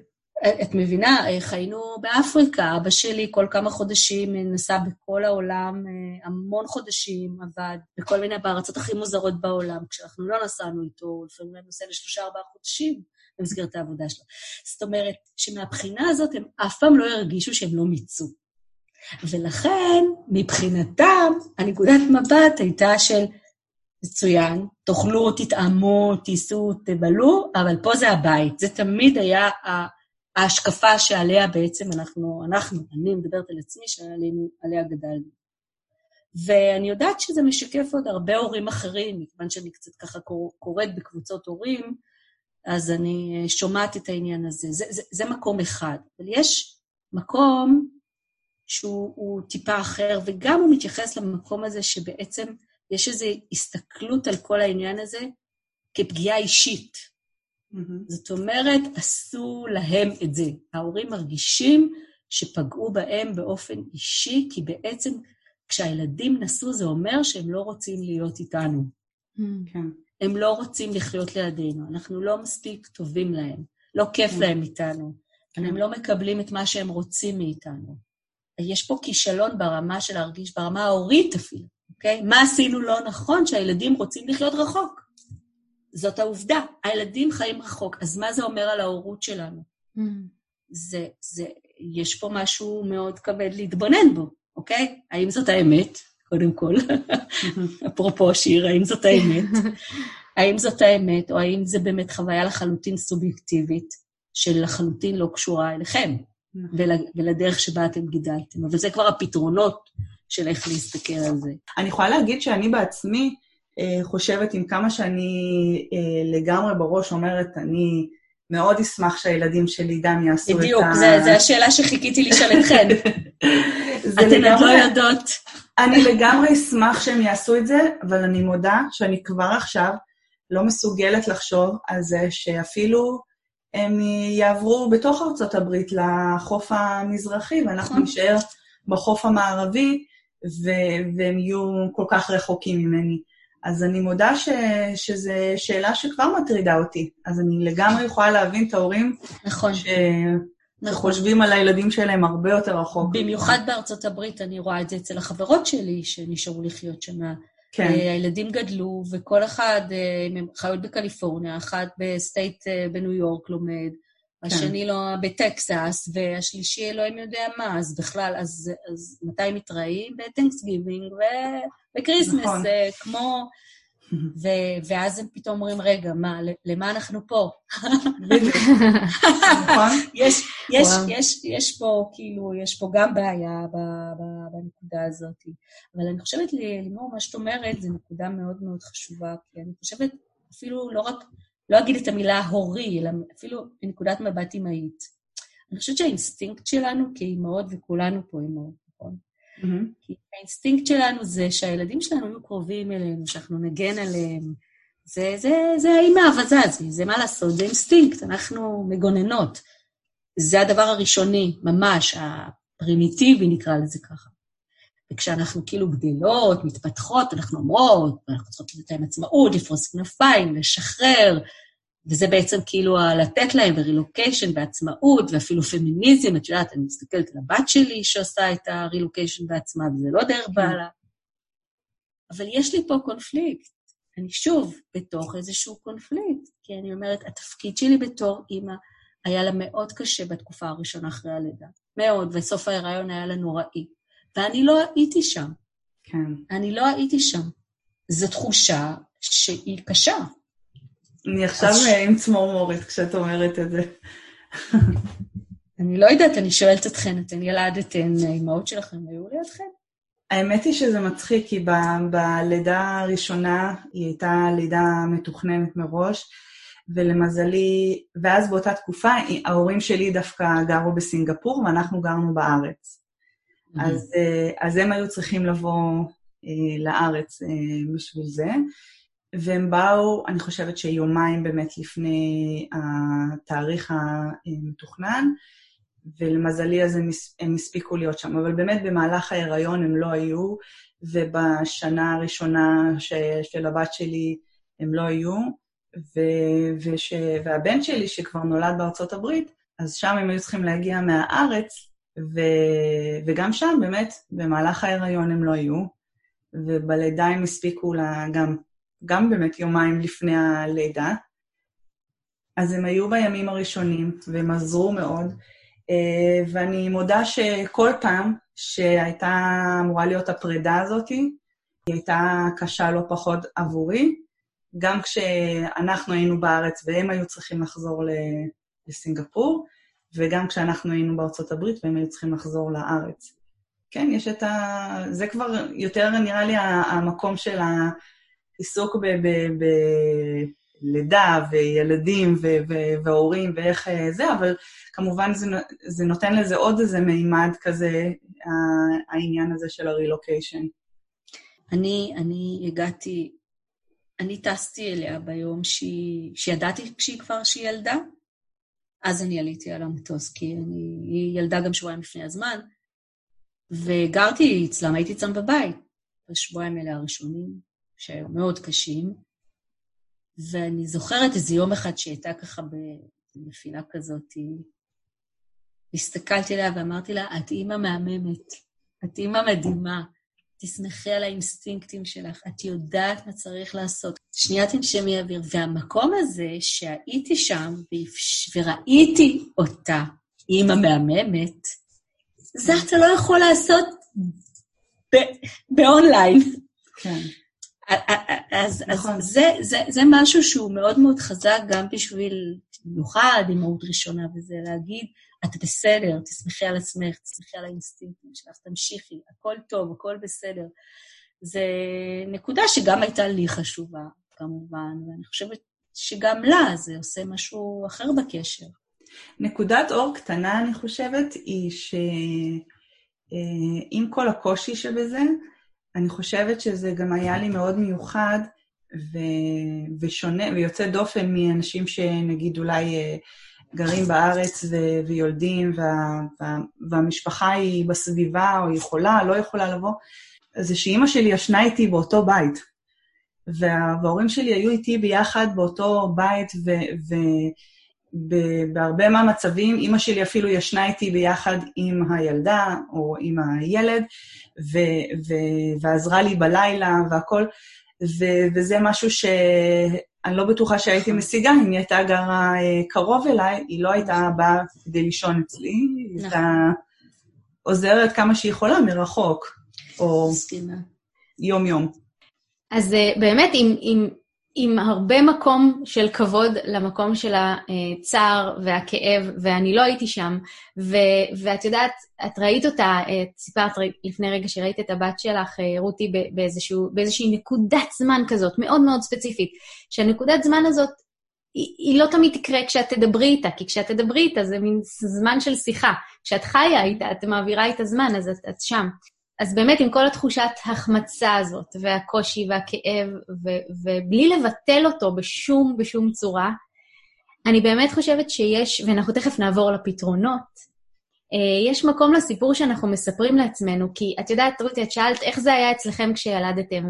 את מבינה, חיינו באפריקה, אבא שלי כל כמה חודשים נסע בכל העולם, אה, המון חודשים עבד בכל מיני, בארצות הכי מוזרות בעולם. כשאנחנו לא נסענו איתו, לפעמים הוא נוסע לשלושה ארבעה חודשים במסגרת העבודה שלו. זאת אומרת, שמהבחינה הזאת הם אף פעם לא הרגישו שהם לא מיצו. ולכן, מבחינתם, הנקודת מבט הייתה של, מצוין, תאכלו, תטעמו, תיסעו, תבלו, אבל פה זה הבית. זה תמיד היה ההשקפה שעליה בעצם אנחנו, אנחנו, אני מדברת על עצמי, שעליה גדלנו. ואני יודעת שזה משקף עוד הרבה הורים אחרים, מכיוון שאני קצת ככה קוראת בקבוצות הורים, אז אני שומעת את העניין הזה. זה, זה, זה מקום אחד. אבל יש מקום שהוא טיפה אחר, וגם הוא מתייחס למקום הזה שבעצם יש איזו הסתכלות על כל העניין הזה כפגיעה אישית. Mm-hmm. זאת אומרת, עשו להם את זה. ההורים מרגישים שפגעו בהם באופן אישי, כי בעצם כשהילדים נסעו זה אומר שהם לא רוצים להיות איתנו. Mm-hmm. כן. הם לא רוצים לחיות לידינו, אנחנו לא מספיק טובים להם, לא כיף mm-hmm. להם איתנו, כן. הם לא מקבלים את מה שהם רוצים מאיתנו. יש פה כישלון ברמה של להרגיש, ברמה ההורית אפילו, אוקיי? מה עשינו לא נכון שהילדים רוצים לחיות רחוק? זאת העובדה, הילדים חיים רחוק, אז מה זה אומר על ההורות שלנו? Mm. זה, זה, יש פה משהו מאוד כבד להתבונן בו, אוקיי? האם זאת האמת, קודם כל? אפרופו השיר, האם זאת האמת? האם זאת האמת, או האם זה באמת חוויה לחלוטין סובייקטיבית, שלחלוטין לא קשורה אליכם? נכון. ול, ולדרך שבה אתם גידלתם. אבל זה כבר הפתרונות של איך להסתכל על זה. אני יכולה להגיד שאני בעצמי חושבת עם כמה שאני אה, לגמרי בראש אומרת, אני מאוד אשמח שהילדים שלי גם יעשו את ה... בדיוק, זו השאלה שחיכיתי לשאול אתכן. אתן עוד לא יודעות. אני לגמרי אשמח שהם יעשו את זה, אבל אני מודה שאני כבר עכשיו לא מסוגלת לחשוב על זה שאפילו הם יעברו בתוך ארצות הברית לחוף המזרחי, ואנחנו נכון. נשאר בחוף המערבי, והם יהיו כל כך רחוקים ממני. אז אני מודה ש- שזו שאלה שכבר מטרידה אותי. אז אני לגמרי יכולה להבין את ההורים נכון. ש- נכון. שחושבים על הילדים שלהם הרבה יותר רחוק. במיוחד בארצות הברית, אני רואה את זה אצל החברות שלי שנשארו לחיות שמה. כן. אה, הילדים גדלו, וכל אחד, אה, הם חיות בקליפורניה, אחת בסטייט uh, בניו יורק לומד, כן. השני לא בטקסס, והשלישי אלוהים יודע מה, אז בכלל, אז, אז מתי מתראים? ב Thanksgiving וב Christmas, נכון. אה, כמו... ו- ואז הם פתאום אומרים, רגע, מה, למה אנחנו פה? נכון. יש, יש, יש, יש פה, כאילו, יש פה גם בעיה בנקודה הזאת. אבל אני חושבת, לימור, מה שאת אומרת, זו נקודה מאוד מאוד חשובה, כי אני חושבת, אפילו לא רק, לא אגיד את המילה הורי, אלא אפילו מנקודת מבט אמהית. אני חושבת שהאינסטינקט שלנו כאימהות, וכולנו פה אימהות? אמ-המ. כי האינסטינקט שלנו זה שהילדים שלנו יהיו קרובים אלינו, שאנחנו נגן עליהם. זה, זה, זה האימא האווזי, זה מה לעשות, זה אינסטינקט, אנחנו מגוננות. זה הדבר הראשוני, ממש, הפרימיטיבי נקרא לזה ככה. וכשאנחנו כאילו גדלות, מתפתחות, אנחנו אומרות, אנחנו צריכות לתת להם עצמאות, לפרוס כנפיים, לשחרר, וזה בעצם כאילו לתת להם רילוקיישן בעצמאות, ואפילו פמיניזם, את יודעת, אני מסתכלת על הבת שלי שעושה את הרילוקיישן בעצמה, וזה לא דרך כן. בעלה. אבל יש לי פה קונפליקט. אני שוב בתוך איזשהו קונפליקט, כי אני אומרת, התפקיד שלי בתור אימא היה לה מאוד קשה בתקופה הראשונה אחרי הלידה. מאוד, וסוף ההיריון היה לה נוראי. ואני לא הייתי שם. כן. אני לא הייתי שם. זו תחושה שהיא קשה. אני עכשיו. עם צמרמורת כשאת אומרת את זה. אני לא יודעת, אני שואלת אתכן, אתן ילדתן, האימהות שלכם היו לידכן? האמת היא שזה מצחיק, כי ב- בלידה הראשונה היא הייתה לידה מתוכננת מראש, ולמזלי, ואז באותה תקופה ההורים שלי דווקא גרו בסינגפור ואנחנו גרנו בארץ. Mm-hmm. אז, אה, אז הם היו צריכים לבוא אה, לארץ אה, בשביל זה. והם באו, אני חושבת שיומיים באמת לפני התאריך המתוכנן, ולמזלי אז הם, הם הספיקו להיות שם. אבל באמת במהלך ההיריון הם לא היו, ובשנה הראשונה ש, של הבת שלי הם לא היו, ו, וש, והבן שלי, שכבר נולד בארצות הברית, אז שם הם היו צריכים להגיע מהארץ, ו, וגם שם באמת במהלך ההיריון הם לא היו, ובלידה הם הספיקו לה גם גם באמת יומיים לפני הלידה. אז הם היו בימים הראשונים, והם עזרו מאוד. אה, ואני מודה שכל פעם שהייתה אמורה להיות הפרידה הזאת, היא הייתה קשה לא פחות עבורי, גם כשאנחנו היינו בארץ והם היו צריכים לחזור לסינגפור, וגם כשאנחנו היינו בארצות הברית והם היו צריכים לחזור לארץ. כן, יש את ה... זה כבר יותר נראה לי המקום של. עיסוק בלידה וילדים והורים ואיך אה, זה, אבל כמובן זה, זה נותן לזה עוד איזה מימד כזה, העניין הזה של הרילוקיישן. אני, אני הגעתי, אני טסתי אליה ביום שהיא, שידעתי כשהיא כבר שהיא ילדה, אז אני עליתי על המטוס, כי אני, היא ילדה גם שבועיים לפני הזמן, וגרתי אצלם, הייתי אצלם בבית, בשבועיים האלה הראשונים. שהיו מאוד קשים, ואני זוכרת איזה יום אחד שהיא הייתה ככה בנפילה כזאת, הסתכלתי עליה ואמרתי לה, את אימא מהממת, את אימא מדהימה, תסמכי על האינסטינקטים שלך, את יודעת מה צריך לעשות. שנייה תנשמי אוויר. והמקום הזה שהייתי שם וראיתי אותה, אימא מהממת, זה אתה לא יכול לעשות באונליין. כן. אז, נכון. אז זה, זה, זה משהו שהוא מאוד מאוד חזק גם בשביל, במיוחד אימהות ראשונה וזה, להגיד, את בסדר, תסמכי על עצמך, תסמכי על האינסטינקטים שלך, תמשיכי, הכל טוב, הכל בסדר. זה נקודה שגם הייתה לי חשובה, כמובן, ואני חושבת שגם לה זה עושה משהו אחר בקשר. נקודת אור קטנה, אני חושבת, היא שעם אה, כל הקושי שבזה, אני חושבת שזה גם היה לי מאוד מיוחד ו... ושונה ויוצא דופן מאנשים שנגיד אולי אה, גרים בארץ ו... ויולדים וה... וה... והמשפחה היא בסביבה או יכולה, לא יכולה לבוא, זה שאימא שלי ישנה איתי באותו בית. וה... וההורים שלי היו איתי ביחד באותו בית, ו... ו... מהמצבים, אימא שלי אפילו ישנה איתי ביחד עם הילדה או עם הילד, ו- ו- ועזרה לי בלילה והכל, ו- וזה משהו שאני לא בטוחה שהייתי משיגה אם היא הייתה גרה אה, קרוב אליי, היא לא הייתה באה כדי לישון אצלי, היא הייתה נכון. עוזרת כמה שהיא יכולה מרחוק, או יום-יום. אז אה, באמת, אם, אם עם הרבה מקום של כבוד למקום של הצער והכאב, ואני לא הייתי שם. ו- ואת יודעת, את ראית אותה, את סיפרת לפני רגע שראית את הבת שלך, אה, רותי, באיזשהו, באיזושהי נקודת זמן כזאת, מאוד מאוד ספציפית, שהנקודת זמן הזאת, היא, היא לא תמיד תקרה כשאת תדברי איתה, כי כשאת תדברי איתה זה מין זמן של שיחה. כשאת חיה איתה, את מעבירה איתה זמן, אז את, את שם. אז באמת, עם כל התחושת החמצה הזאת, והקושי והכאב, ו- ובלי לבטל אותו בשום, בשום צורה, אני באמת חושבת שיש, ואנחנו תכף נעבור לפתרונות, אה, יש מקום לסיפור שאנחנו מספרים לעצמנו, כי את יודעת, רותי, את שאלת איך זה היה אצלכם כשילדתם,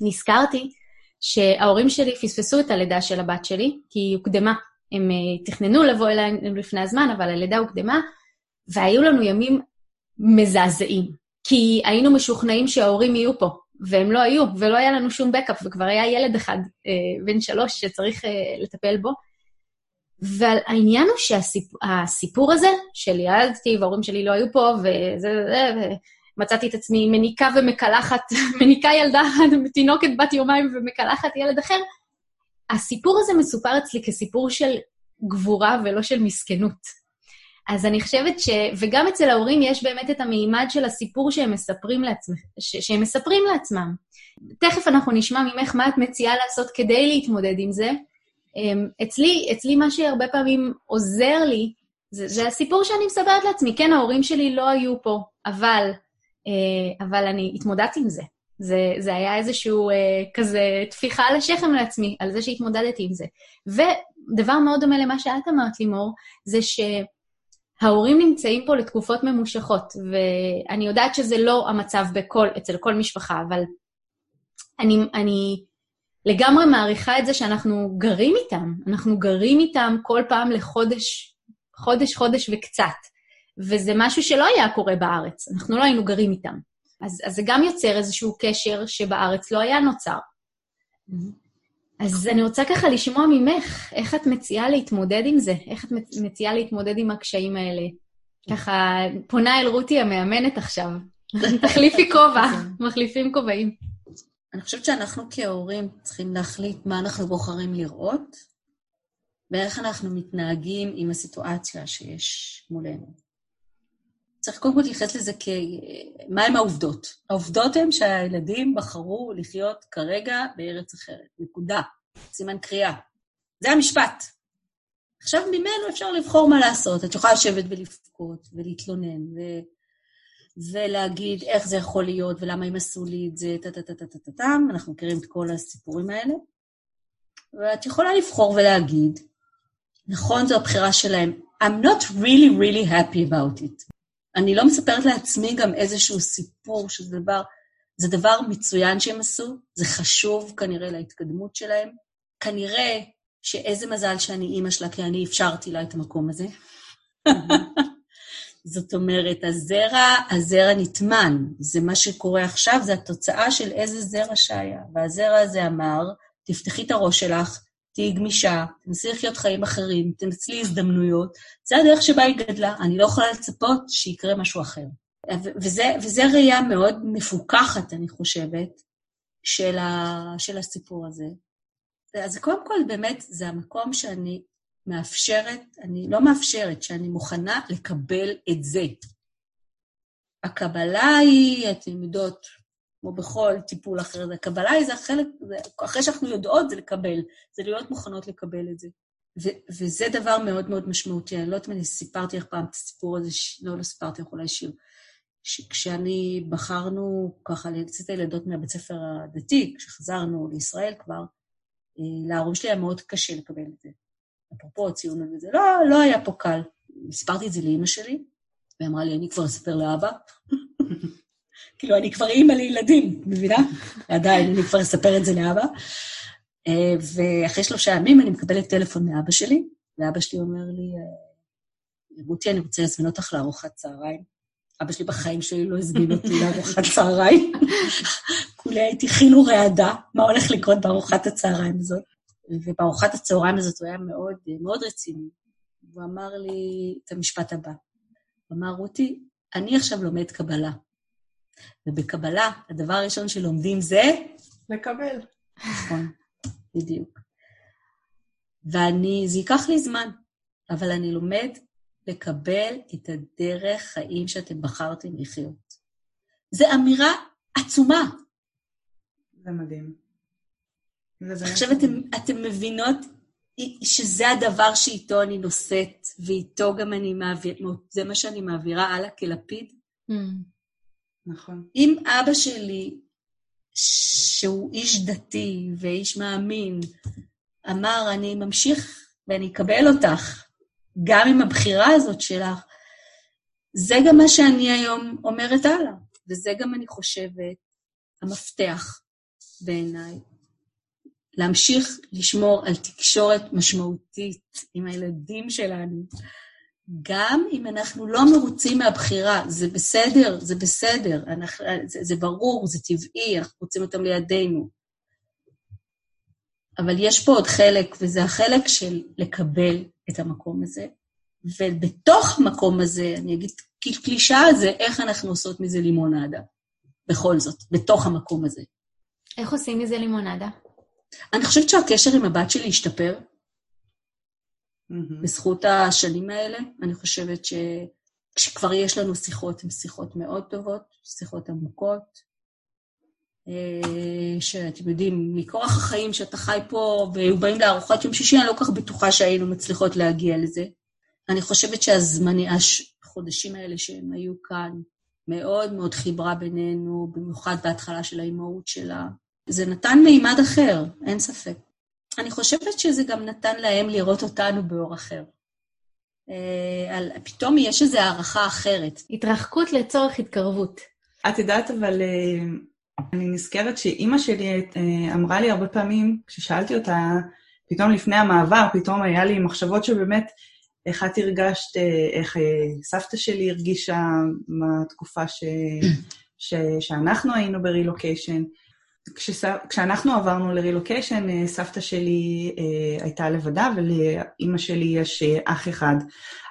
ונזכרתי שההורים שלי פספסו את הלידה של הבת שלי, כי היא הוקדמה. הם אה, תכננו לבוא אליי לפני הזמן, אבל הלידה הוקדמה, והיו לנו ימים מזעזעים. כי היינו משוכנעים שההורים יהיו פה, והם לא היו, ולא היה לנו שום בקאפ, וכבר היה ילד אחד, אה, בן שלוש, שצריך אה, לטפל בו. והעניין הוא שהסיפור הזה, של ילדתי וההורים שלי לא היו פה, וזה, זה, ומצאתי את עצמי מניקה ומקלחת, מניקה ילדה, תינוקת בת יומיים ומקלחת ילד אחר, הסיפור הזה מסופר אצלי כסיפור של גבורה ולא של מסכנות. אז אני חושבת ש... וגם אצל ההורים יש באמת את המימד של הסיפור שהם מספרים, לעצמם, ש... שהם מספרים לעצמם. תכף אנחנו נשמע ממך מה את מציעה לעשות כדי להתמודד עם זה. אמ, אצלי, אצלי מה שהרבה פעמים עוזר לי, זה, זה הסיפור שאני מספרת לעצמי. כן, ההורים שלי לא היו פה, אבל, אה, אבל אני התמודדתי עם זה. זה, זה היה איזשהו אה, כזה טפיחה על השכם לעצמי, על זה שהתמודדתי עם זה. ודבר מאוד דומה למה שאת אמרת, לימור, זה ש... ההורים נמצאים פה לתקופות ממושכות, ואני יודעת שזה לא המצב בכל, אצל כל משפחה, אבל אני, אני לגמרי מעריכה את זה שאנחנו גרים איתם. אנחנו גרים איתם כל פעם לחודש, חודש, חודש וקצת. וזה משהו שלא היה קורה בארץ, אנחנו לא היינו גרים איתם. אז, אז זה גם יוצר איזשהו קשר שבארץ לא היה נוצר. Mm-hmm. אז אני רוצה ככה לשמוע ממך, איך את מציעה להתמודד עם זה? איך את מציעה להתמודד עם הקשיים האלה? ככה, פונה אל רותי המאמנת עכשיו. תחליפי כובע, מחליפים כובעים. אני חושבת שאנחנו כהורים צריכים להחליט מה אנחנו בוחרים לראות, ואיך אנחנו מתנהגים עם הסיטואציה שיש מולנו. צריך קודם כל להתייחס לזה כ... מהם העובדות? העובדות הן שהילדים בחרו לחיות כרגע בארץ אחרת. נקודה. סימן קריאה. זה המשפט. עכשיו ממנו אפשר לבחור מה לעשות. את יכולה לשבת ולבכות ולהתלונן ו... ולהגיד איך זה יכול להיות ולמה הם עשו לי את זה, טה-טה-טה-טה-טם, אנחנו מכירים את כל הסיפורים האלה. ואת יכולה לבחור ולהגיד, נכון, זו הבחירה שלהם, I'm not really really happy about it. אני לא מספרת לעצמי גם איזשהו סיפור שזה דבר, זה דבר מצוין שהם עשו, זה חשוב כנראה להתקדמות שלהם. כנראה שאיזה מזל שאני אימא שלה, כי אני אפשרתי לה את המקום הזה. זאת אומרת, הזרע, הזרע נטמן. זה מה שקורה עכשיו, זה התוצאה של איזה זרע שהיה. והזרע הזה אמר, תפתחי את הראש שלך, תהיי גמישה, תנסי לחיות חיים אחרים, תנצלי הזדמנויות. זה הדרך שבה היא גדלה, אני לא יכולה לצפות שיקרה משהו אחר. וזה, וזה ראייה מאוד מפוכחת, אני חושבת, של, ה, של הסיפור הזה. אז קודם כל, באמת, זה המקום שאני מאפשרת, אני לא מאפשרת, שאני מוכנה לקבל את זה. הקבלה היא, אתם יודעות, כמו בכל טיפול אחר, הקבלה היא זה החלק, זה, אחרי שאנחנו יודעות זה לקבל, זה להיות מוכנות לקבל את זה. ו- וזה דבר מאוד מאוד משמעותי. אני לא יודעת אם אני סיפרתי לך פעם את הסיפור הזה, ש... לא, לא סיפרתי לך אולי שיר. כשאני בחרנו ככה להוציא את הילדות מהבית ספר הדתי, כשחזרנו לישראל כבר, אה, להורים שלי היה מאוד קשה לקבל את זה. אפרופו הציונות וזה, לא, לא היה פה קל. סיפרתי את זה לאימא שלי, והיא אמרה לי, אני כבר אספר לאבא. כאילו, אני כבר אימא לילדים, מבינה? עדיין, אני כבר אספר את זה לאבא. אה, ואחרי שלושה ימים אני מקבלת טלפון מאבא שלי, ואבא שלי אומר לי, אה, רותי, אני רוצה להזמין אותך לארוחת צהריים. אבא שלי בחיים שלי לא הזמין אותי לארוחת צהריים. כולי הייתי חילו רעדה, מה הולך לקרות בארוחת הצהריים הזאת. ובארוחת הצהריים הזאת הוא היה מאוד, מאוד רציני. הוא אמר לי את המשפט הבא. הוא אמר, רותי, אני עכשיו לומד קבלה. ובקבלה, הדבר הראשון שלומדים זה... לקבל. נכון. בדיוק. ואני, זה ייקח לי זמן, אבל אני לומד לקבל את הדרך חיים שאתם בחרתם לחיות. זו אמירה עצומה. זה מדהים. עכשיו אתם, אתם מבינות שזה הדבר שאיתו אני נושאת, ואיתו גם אני מעבירה, זה מה שאני מעבירה הלאה כלפיד. Mm. נכון. אם אבא שלי שהוא איש דתי ואיש מאמין, אמר, אני ממשיך ואני אקבל אותך, גם עם הבחירה הזאת שלך. זה גם מה שאני היום אומרת הלאה, וזה גם, אני חושבת, המפתח בעיניי. להמשיך לשמור על תקשורת משמעותית עם הילדים שלנו, גם אם אנחנו לא מרוצים מהבחירה, זה בסדר, זה בסדר, אנחנו, זה, זה ברור, זה טבעי, אנחנו רוצים אותם לידינו. אבל יש פה עוד חלק, וזה החלק של לקבל את המקום הזה, ובתוך המקום הזה, אני אגיד קלישאה זה איך אנחנו עושות מזה לימונדה, בכל זאת, בתוך המקום הזה. איך עושים מזה לימונדה? אני חושבת שהקשר עם הבת שלי השתפר, mm-hmm. בזכות השנים האלה. אני חושבת שכשכבר יש לנו שיחות, הן שיחות מאוד טובות, שיחות עמוקות, אה, שאתם יודעים, מכורח החיים שאתה חי פה והיו באים לארוחת יום שישי, אני לא כל כך בטוחה שהיינו מצליחות להגיע לזה. אני חושבת שהזמני, החודשים האלה שהם היו כאן, מאוד מאוד חיברה בינינו, במיוחד בהתחלה של האימהות שלה. זה נתן מימד אחר, אין ספק. אני חושבת שזה גם נתן להם לראות אותנו באור אחר. אה, על, פתאום יש איזו הערכה אחרת. התרחקות לצורך התקרבות. את יודעת, אבל אה, אני נזכרת שאימא שלי אה, אמרה לי הרבה פעמים, כששאלתי אותה, פתאום לפני המעבר, פתאום היה לי מחשבות שבאמת, איך את הרגשת, איך סבתא שלי הרגישה בתקופה ש, ש, שאנחנו היינו ברילוקיישן. כשס... כשאנחנו עברנו לרילוקיישן, אה, סבתא שלי אה, הייתה לבדה, ולאימא שלי יש אה, אח אחד.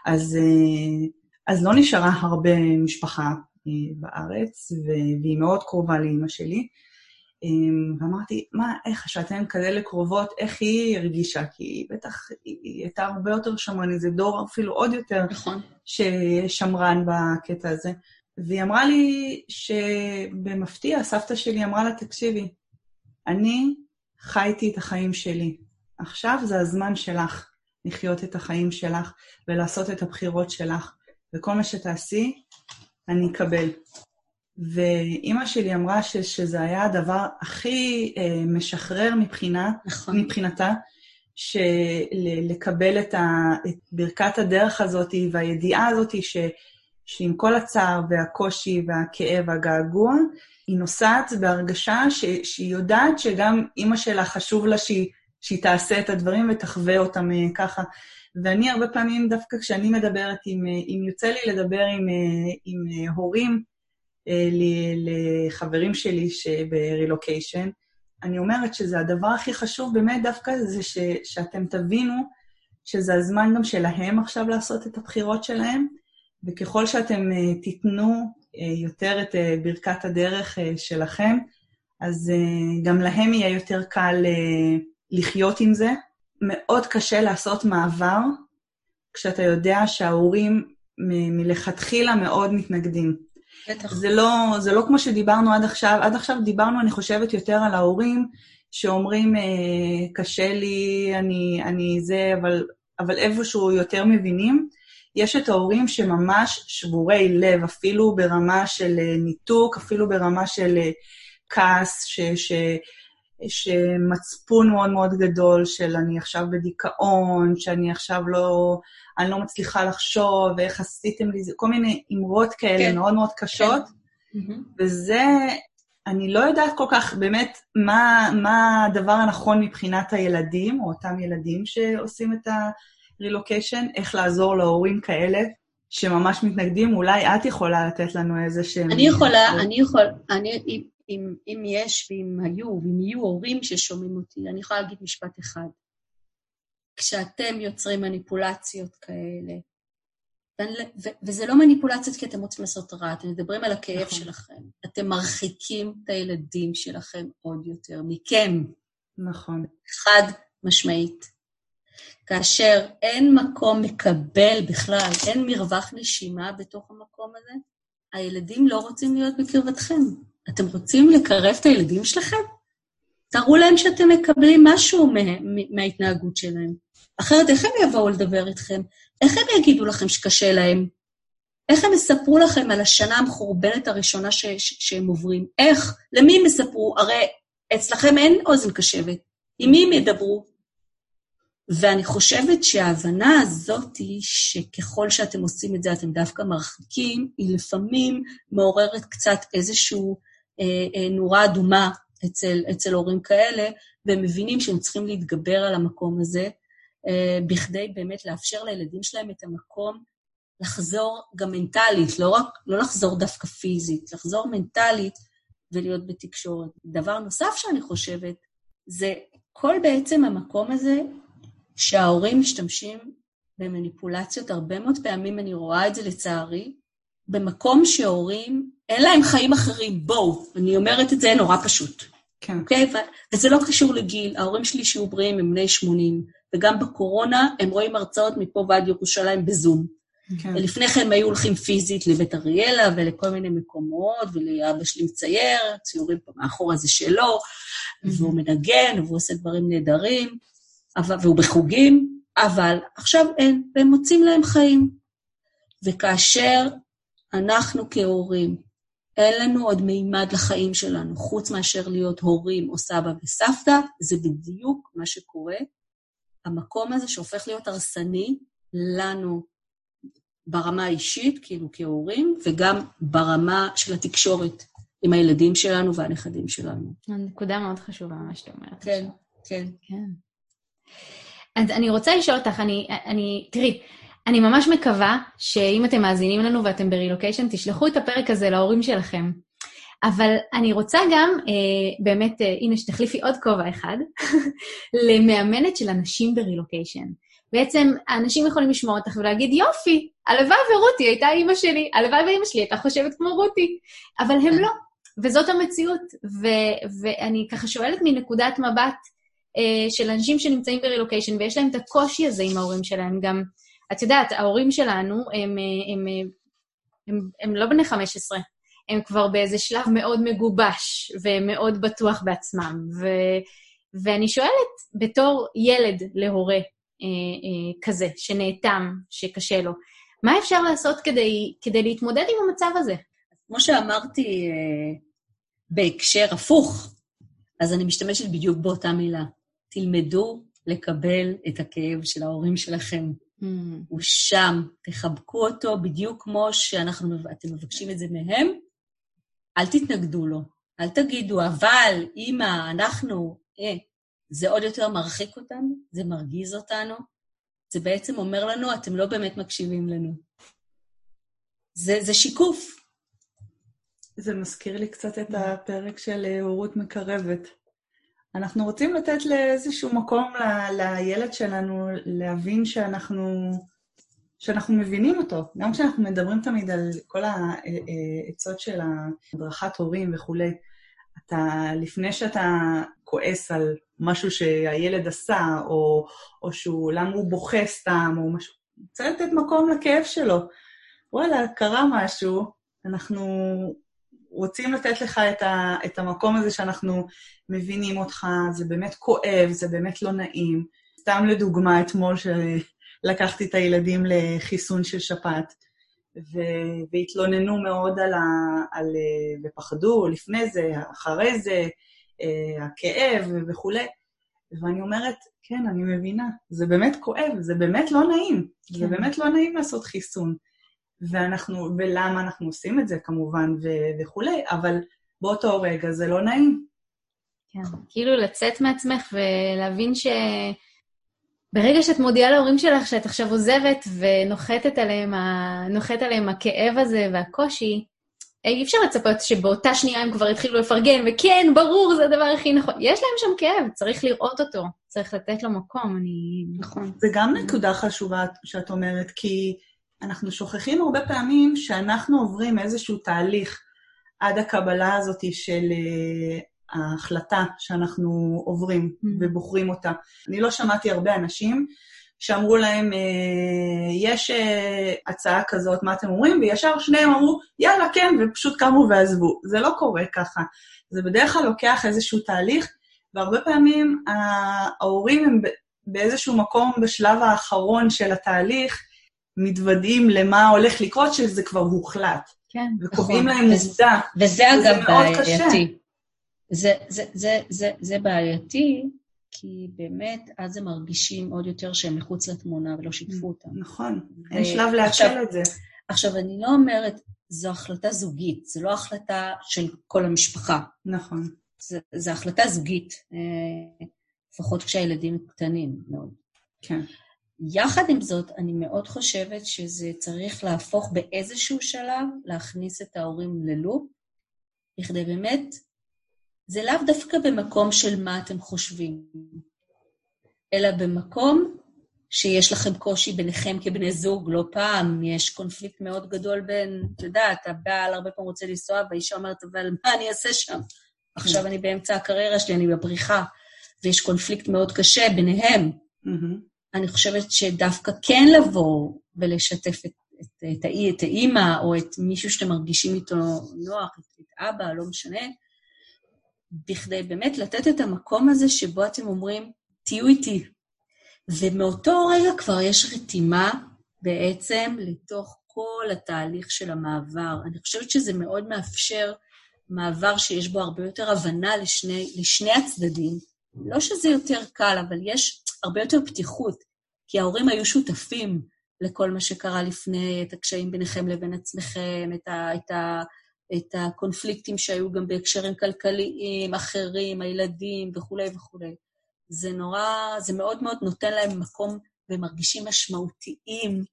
אז, אה, אז לא נשארה הרבה משפחה אה, בארץ, ו... והיא מאוד קרובה לאימא שלי. אה, ואמרתי, מה, איך, שאתן כאלה קרובות, איך היא הרגישה? כי היא בטח, היא, היא הייתה הרבה יותר שמרנית, זה דור אפילו עוד יותר נכון. ששמרן בקטע הזה. והיא אמרה לי שבמפתיע, סבתא שלי אמרה לה, תקשיבי, אני חייתי את החיים שלי. עכשיו זה הזמן שלך לחיות את החיים שלך ולעשות את הבחירות שלך, וכל מה שתעשי, אני אקבל. ואימא שלי אמרה ש, שזה היה הדבר הכי אה, משחרר מבחינה, נכון. מבחינתה, לקבל את, ה, את ברכת הדרך הזאת והידיעה הזאת ש... שעם כל הצער והקושי והכאב והגעגוע, היא נוסעת בהרגשה ש, שהיא יודעת שגם אימא שלה חשוב לה שהיא, שהיא תעשה את הדברים ותחווה אותם uh, ככה. ואני הרבה פעמים, דווקא כשאני מדברת, עם, אם יוצא לי לדבר עם, עם הורים לחברים שלי שברילוקיישן, אני אומרת שזה הדבר הכי חשוב באמת דווקא זה ש, שאתם תבינו שזה הזמן גם שלהם עכשיו לעשות את הבחירות שלהם, וככל שאתם uh, תיתנו uh, יותר את uh, ברכת הדרך שלכם, אז גם להם יהיה יותר קל לחיות עם זה. מאוד קשה לעשות מעבר כשאתה יודע שההורים מ- מלכתחילה מאוד מתנגדים. בטח. זה לא, זה לא כמו שדיברנו עד עכשיו, עד עכשיו דיברנו, אני חושבת, יותר על ההורים שאומרים, אה, קשה לי, אני, אני זה, אבל, אבל איפשהו יותר מבינים. יש את ההורים שממש שבורי לב, אפילו ברמה של אה, ניתוק, אפילו ברמה של אה, כעס, ש, ש, שמצפון מאוד מאוד גדול של אני עכשיו בדיכאון, שאני עכשיו לא, אני לא מצליחה לחשוב, ואיך עשיתם לי זה, כל מיני אמרות כאלה כן. מאוד מאוד קשות, מהמם. וזה, אני לא יודעת כל כך באמת מה, מה הדבר הנכון מבחינת הילדים, או אותם ילדים שעושים את הרילוקיישן, איך לעזור להורים כאלה שממש מתנגדים, אולי את יכולה לתת לנו איזה שהם... אני יכולה, אני יכול, אני, אם, אם, אם יש ואם היו, ואם יהיו הורים ששומעים אותי, אני יכולה להגיד משפט אחד. כשאתם יוצרים מניפולציות כאלה, ו- וזה לא מניפולציות כי אתם רוצים לעשות רע, אתם מדברים על הכאב נכון. שלכם. אתם מרחיקים את הילדים שלכם עוד יותר, מכם, נכון, חד משמעית. כאשר אין מקום מקבל בכלל, אין מרווח נשימה בתוך המקום הזה, הילדים לא רוצים להיות בקרבתכם. אתם רוצים לקרב את הילדים שלכם? תראו להם שאתם מקבלים משהו מה, מה- מההתנהגות שלהם. אחרת, איך הם יבואו לדבר איתכם? איך הם יגידו לכם שקשה להם? איך הם יספרו לכם על השנה המחורבנת הראשונה ש, ש, שהם עוברים? איך? למי הם יספרו? הרי אצלכם אין אוזן קשבת. עם מי הם ידברו? ואני חושבת שההבנה הזאת היא שככל שאתם עושים את זה, אתם דווקא מרחיקים, היא לפעמים מעוררת קצת איזושהי אה, אה, נורה אדומה אצל, אצל הורים כאלה, והם מבינים שהם צריכים להתגבר על המקום הזה, אה, בכדי באמת לאפשר לילדים שלהם את המקום לחזור גם מנטלית, לא רק, לא לחזור דווקא פיזית, לחזור מנטלית ולהיות בתקשורת. דבר נוסף שאני חושבת, זה כל בעצם המקום הזה שההורים משתמשים במניפולציות, הרבה מאוד פעמים אני רואה את זה לצערי, במקום שהורים, אין להם חיים אחרים, בואו, אני אומרת את זה נורא פשוט, כן. אוקיי? ו- וזה לא קשור לגיל, ההורים שלי שיהיו בריאים הם בני 80, וגם בקורונה הם רואים הרצאות מפה ועד ירושלים בזום. כן. ולפני כן הם היו הולכים פיזית לבית אריאלה ולכל מיני מקומות, ולאבא שלי מצייר, ציורים פה מאחורה זה שלו, והוא מנגן, והוא עושה דברים נהדרים, והוא בחוגים, אבל עכשיו אין, והם מוצאים להם חיים. וכאשר אנחנו כהורים, אין לנו עוד מימד לחיים שלנו, חוץ מאשר להיות הורים או סבא וסבתא, זה בדיוק מה שקורה. המקום הזה שהופך להיות הרסני לנו ברמה האישית, כאילו כהורים, וגם ברמה של התקשורת עם הילדים שלנו והנכדים שלנו. נקודה מאוד חשובה, מה שאתה אומרת. כן, כן. כן. אז אני רוצה לשאול אותך, אני, אני, תראי, אני ממש מקווה שאם אתם מאזינים לנו ואתם ברילוקיישן, תשלחו את הפרק הזה להורים שלכם. אבל אני רוצה גם, אה, באמת, אה, הנה, שתחליפי עוד כובע אחד, למאמנת של אנשים ברילוקיישן. בעצם, האנשים יכולים לשמוע אותך ולהגיד, יופי, הלוואי ורותי הייתה אימא שלי, הלוואי ואימא שלי הייתה חושבת כמו רותי, אבל הם לא, וזאת המציאות. ו- ואני ככה שואלת מנקודת מבט של אנשים שנמצאים ברילוקיישן, ויש להם את הקושי הזה עם ההורים שלהם גם. את יודעת, ההורים שלנו הם, הם, הם, הם, הם, הם לא בני 15, הם כבר באיזה שלב מאוד מגובש ומאוד בטוח בעצמם. ו, ואני שואלת, בתור ילד להורה אה, אה, כזה, שנאטם, שקשה לו, מה אפשר לעשות כדי, כדי להתמודד עם המצב הזה? כמו שאמרתי אה, בהקשר הפוך, אז אני משתמשת בדיוק באותה מילה. תלמדו לקבל את הכאב של ההורים שלכם. Mm, הוא שם, תחבקו אותו בדיוק כמו שאתם מבקשים את זה מהם, אל תתנגדו לו. אל תגידו, אבל, אמא, אנחנו, אה, זה עוד יותר מרחיק אותנו, זה מרגיז אותנו, זה בעצם אומר לנו, אתם לא באמת מקשיבים לנו. זה, זה שיקוף. זה מזכיר לי קצת את הפרק של אה, הורות מקרבת. אנחנו רוצים לתת לאיזשהו מקום ל- לילד שלנו להבין שאנחנו, שאנחנו מבינים אותו. גם כשאנחנו מדברים תמיד על כל העצות של הדרכת הורים וכולי, אתה, לפני שאתה כועס על משהו שהילד עשה, או, או שהוא, למה הוא בוכה סתם, או משהו, צריך לתת מקום לכאב שלו. וואלה, קרה משהו, אנחנו רוצים לתת לך את, ה, את המקום הזה שאנחנו מבינים אותך, זה באמת כואב, זה באמת לא נעים. סתם לדוגמה, אתמול שלקחתי את הילדים לחיסון של שפעת, ו- והתלוננו מאוד על ה... על, ופחדו לפני זה, אחרי זה, אה, הכאב וכולי. ואני אומרת, כן, אני מבינה, זה באמת כואב, זה באמת לא נעים. כן. זה באמת לא נעים לעשות חיסון. ואנחנו, ולמה אנחנו עושים את זה כמובן ו- וכולי, אבל באותו רגע זה לא נעים. כן, כאילו לצאת מעצמך ולהבין ש... ברגע שאת מודיעה להורים שלך שאת עכשיו עוזבת ונוחתת עליהם, ה... עליהם הכאב הזה והקושי, אי אפשר לצפות שבאותה שנייה הם כבר יתחילו לפרגן, וכן, ברור, זה הדבר הכי נכון. יש להם שם כאב, צריך לראות אותו, צריך לתת לו מקום, אני... נכון. זה גם נקודה חשובה שאת אומרת, כי אנחנו שוכחים הרבה פעמים שאנחנו עוברים איזשהו תהליך עד הקבלה הזאת של אה, ההחלטה שאנחנו עוברים mm. ובוחרים אותה. אני לא שמעתי הרבה אנשים שאמרו להם, אה, יש אה, הצעה כזאת, מה אתם אומרים? וישר שניהם אמרו, יאללה, כן, ופשוט קמו ועזבו. זה לא קורה ככה. זה בדרך כלל לוקח איזשהו תהליך, והרבה פעמים ההורים הם באיזשהו מקום בשלב האחרון של התהליך, מתוודעים למה הולך לקרות, שזה כבר הוחלט. כן, וקובעים נכון. להם עובדה. וזה אגב בעייתי. זה, זה, זה, זה, זה בעייתי, כי באמת אז הם מרגישים עוד יותר שהם מחוץ לתמונה ולא שיתפו אותם. נכון, אין שלב לעכל את זה. עכשיו, אני לא אומרת, זו החלטה זוגית, זו לא החלטה של כל המשפחה. נכון. זו החלטה זוגית, אה, לפחות כשהילדים קטנים מאוד. כן. יחד עם זאת, אני מאוד חושבת שזה צריך להפוך באיזשהו שלב, להכניס את ההורים ללופ, בכדי באמת זה לאו דווקא במקום של מה אתם חושבים, אלא במקום שיש לכם קושי ביניכם כבני זוג, לא פעם, יש קונפליקט מאוד גדול בין, את יודעת, הבעל הרבה פעמים רוצה לנסוע, והאישה אומרת, אבל מה אני אעשה שם? עכשיו אני באמצע הקריירה שלי, אני בבריחה, ויש קונפליקט מאוד קשה ביניהם. אני חושבת שדווקא כן לבוא ולשתף את, את, את, את האימא, או את מישהו שאתם מרגישים איתו נוח, את, את אבא, לא משנה, בכדי באמת לתת את המקום הזה שבו אתם אומרים, תהיו איתי. ומאותו רגע כבר יש רתימה בעצם לתוך כל התהליך של המעבר. אני חושבת שזה מאוד מאפשר מעבר שיש בו הרבה יותר הבנה לשני, לשני הצדדים. לא שזה יותר קל, אבל יש הרבה יותר פתיחות, כי ההורים היו שותפים לכל מה שקרה לפני, את הקשיים ביניכם לבין עצמכם, את, ה, את, ה, את הקונפליקטים שהיו גם בהקשרים כלכליים, אחרים, הילדים וכולי וכולי. זה נורא, זה מאוד מאוד נותן להם מקום ומרגישים משמעותיים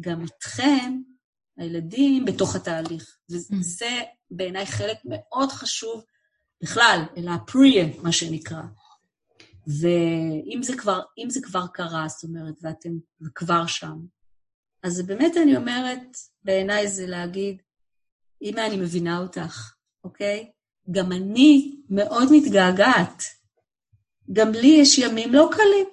גם איתכם, הילדים, בתוך התהליך. וזה. בעיניי חלק מאוד חשוב בכלל, אלא הפריה, מה שנקרא. ואם זה כבר, זה כבר קרה, זאת אומרת, ואתם כבר שם, אז באמת אני אומרת, בעיניי זה להגיד, אמא, אני מבינה אותך, אוקיי? גם אני מאוד מתגעגעת. גם לי יש ימים לא קלים,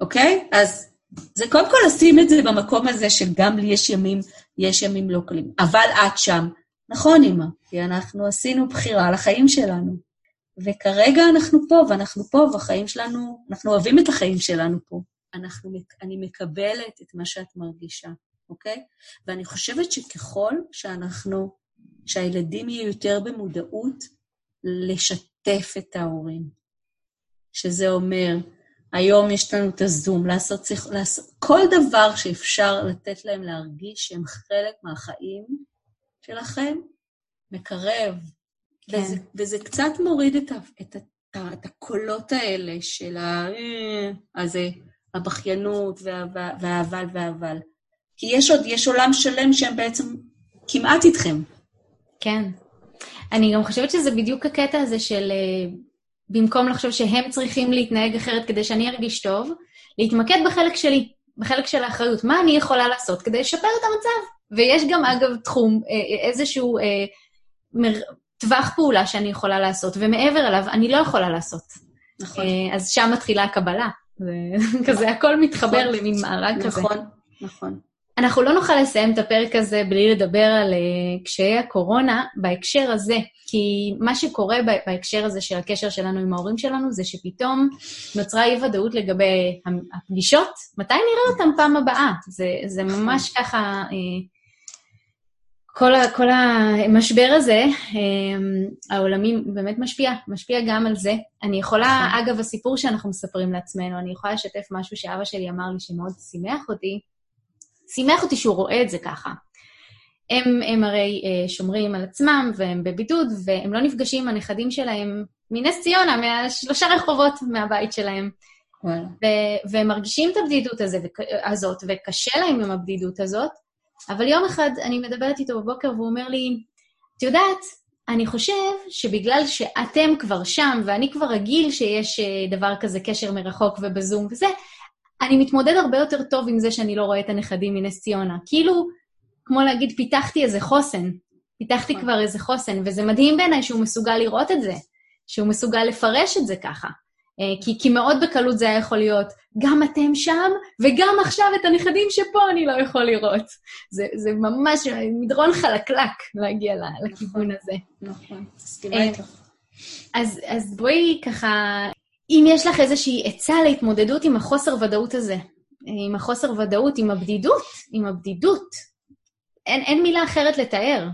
אוקיי? אז זה קודם כל לשים את זה במקום הזה שגם לי יש ימים, יש ימים לא קלים. אבל את שם. נכון, אמא, כי אנחנו עשינו בחירה לחיים שלנו. וכרגע אנחנו פה, ואנחנו פה, והחיים שלנו, אנחנו אוהבים את החיים שלנו פה. אנחנו, אני מקבלת את מה שאת מרגישה, אוקיי? ואני חושבת שככל שאנחנו שהילדים יהיו יותר במודעות לשתף את ההורים. שזה אומר, היום יש לנו את הזום, לעשות, לעשות כל דבר שאפשר לתת להם להרגיש שהם חלק מהחיים שלכם, מקרב. כן. וזה, וזה קצת מוריד את, ה, את, ה, את הקולות האלה של ה... הזה, הבכיינות והאבל והאבל. כי יש עוד, יש עולם שלם שהם בעצם כמעט איתכם. כן. אני גם חושבת שזה בדיוק הקטע הזה של uh, במקום לחשוב שהם צריכים להתנהג אחרת כדי שאני ארגיש טוב, להתמקד בחלק שלי, בחלק של האחריות. מה אני יכולה לעשות כדי לשפר את המצב? ויש גם, אגב, תחום, uh, איזשהו uh, מר, טווח פעולה שאני יכולה לעשות, ומעבר אליו אני לא יכולה לעשות. נכון. אה, אז שם מתחילה הקבלה. זה כזה, הכל מתחבר נכון. למין מארג כזה. נכון, נכון. אנחנו לא נוכל לסיים את הפרק הזה בלי לדבר על uh, קשיי הקורונה בהקשר הזה, כי מה שקורה בהקשר הזה של הקשר שלנו עם ההורים שלנו, זה שפתאום נוצרה אי-ודאות לגבי הפגישות, מתי נראה אותם פעם הבאה? זה, זה ממש ככה, uh, כל, ה, כל המשבר הזה, um, העולמי באמת משפיע, משפיע גם על זה. אני יכולה, נכון. אגב, הסיפור שאנחנו מספרים לעצמנו, אני יכולה לשתף משהו שאבא שלי אמר לי שמאוד שימח אותי, שימח אותי שהוא רואה את זה ככה. הם, הם הרי אה, שומרים על עצמם והם בבידוד, והם לא נפגשים עם הנכדים שלהם מנס ציונה, מהשלושה רחובות מהבית שלהם. ו- והם מרגישים את הבדידות הזה, הזאת, וקשה להם עם הבדידות הזאת, אבל יום אחד אני מדברת איתו בבוקר והוא אומר לי, את יודעת, אני חושב שבגלל שאתם כבר שם, ואני כבר רגיל שיש אה, דבר כזה, קשר מרחוק ובזום וזה, אני מתמודד הרבה יותר טוב עם זה שאני לא רואה את הנכדים מנס ציונה. כאילו, כמו להגיד, פיתחתי איזה חוסן. פיתחתי נכון. כבר איזה חוסן, וזה מדהים בעיניי שהוא מסוגל לראות את זה, שהוא מסוגל לפרש את זה ככה. אה, כי, כי מאוד בקלות זה היה יכול להיות, גם אתם שם, וגם עכשיו את הנכדים שפה אני לא יכול לראות. זה, זה ממש מדרון חלקלק להגיע ל- לכיוון הזה. נכון, מסכימה אה, איתך. אז, אז בואי ככה, אם יש לך איזושהי עצה להתמודדות עם החוסר ודאות הזה, עם החוסר ודאות, עם הבדידות, עם הבדידות, אין, אין מילה אחרת לתאר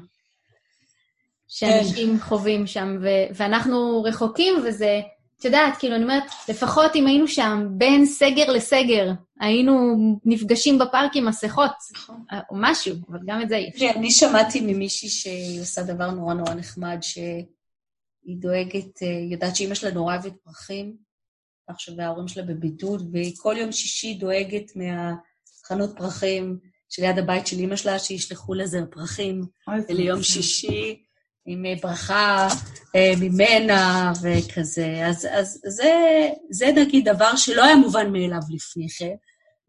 שאנשים חווים שם, ו- ואנחנו רחוקים, וזה, את יודעת, כאילו, אני אומרת, לפחות אם היינו שם בין סגר לסגר, היינו נפגשים בפארק עם מסכות, נכון. או משהו, אבל גם את זה אי אפשר. תראי, אני שמעתי ממישהי שהיא עושה דבר נורא נורא נחמד, שהיא דואגת, אה, היא יודעת שאימא שלה נורא אוהבת פרחים, עכשיו וההורים שלה בבידוד, והיא כל יום שישי דואגת מהחנות פרחים שליד הבית של אימא שלה, שישלחו לזר פרחים ליום. שישי, עם אה, ברכה אה, ממנה וכזה. אז, אז זה, זה נגיד דבר שלא היה מובן מאליו לפני כן,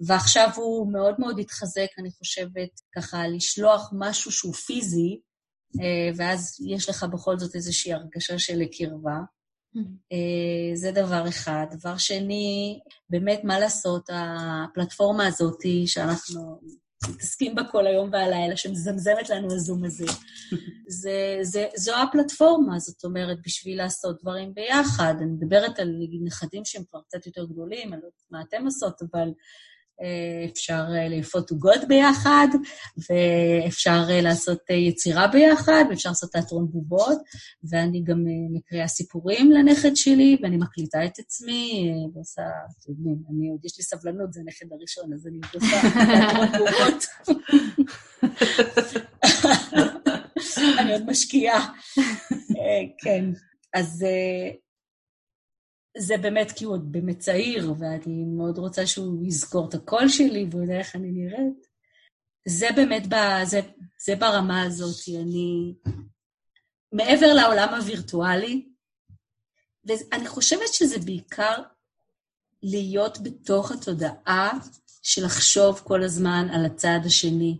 ועכשיו הוא מאוד מאוד התחזק, אני חושבת, ככה לשלוח משהו שהוא פיזי, אה, ואז יש לך בכל זאת איזושהי הרגשה של קרבה. אה, זה דבר אחד. דבר שני, באמת, מה לעשות, הפלטפורמה הזאת שאנחנו מתעסקים בה כל היום והלילה, שמזמזמת לנו הזום הזה, זה, זה, זו הפלטפורמה, זאת אומרת, בשביל לעשות דברים ביחד. אני מדברת על נגיד נכדים שהם כבר קצת יותר גדולים, אני לא יודעת מה אתם עושות, אבל אפשר אה, לאפות עוגות ביחד, ואפשר אה, לעשות אה, יצירה ביחד, ואפשר לעשות תיאטרון בובות, ואני גם אה, מקריאה סיפורים לנכד שלי, ואני מקליטה את עצמי, אה, ועושה, אתם יודעים, אני עוד יש לי סבלנות, זה הנכד הראשון, אז אני עושה תיאטרון בובות. אני עוד משקיעה. אה, כן. אז אה, זה באמת כי הוא עוד באמת צעיר, ואני מאוד רוצה שהוא יזכור את הקול שלי והוא יודע איך אני נראית. זה באמת, ב, זה, זה ברמה הזאת. אני מעבר לעולם הווירטואלי, ואני חושבת שזה בעיקר להיות בתוך התודעה של לחשוב כל הזמן על הצד השני.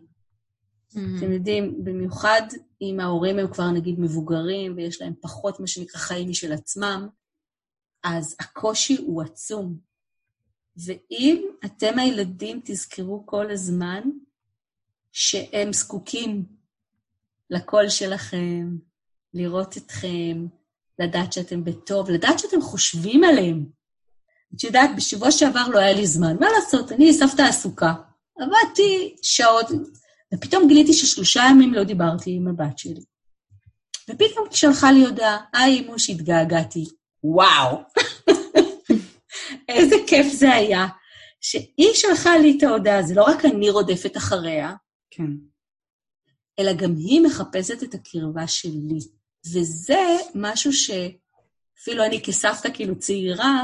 אתם יודעים, במיוחד אם ההורים הם כבר נגיד מבוגרים ויש להם פחות מה שנקרא חיים משל עצמם, אז הקושי הוא עצום. ואם אתם הילדים תזכרו כל הזמן שהם זקוקים לקול שלכם, לראות אתכם, לדעת שאתם בטוב, לדעת שאתם חושבים עליהם. את יודעת, בשבוע שעבר לא היה לי זמן, מה לעשות, אני סבתא עסוקה. עבדתי שעות, ופתאום גיליתי ששלושה ימים לא דיברתי עם הבת שלי. ופתאום שלחה לי הודעה, היי אמוש, התגעגעתי. וואו! איזה כיף זה היה. שהיא שלחה לי את ההודעה, זה לא רק אני רודפת אחריה, כן. אלא גם היא מחפשת את הקרבה שלי. וזה משהו שאפילו אני כסבתא כאילו צעירה,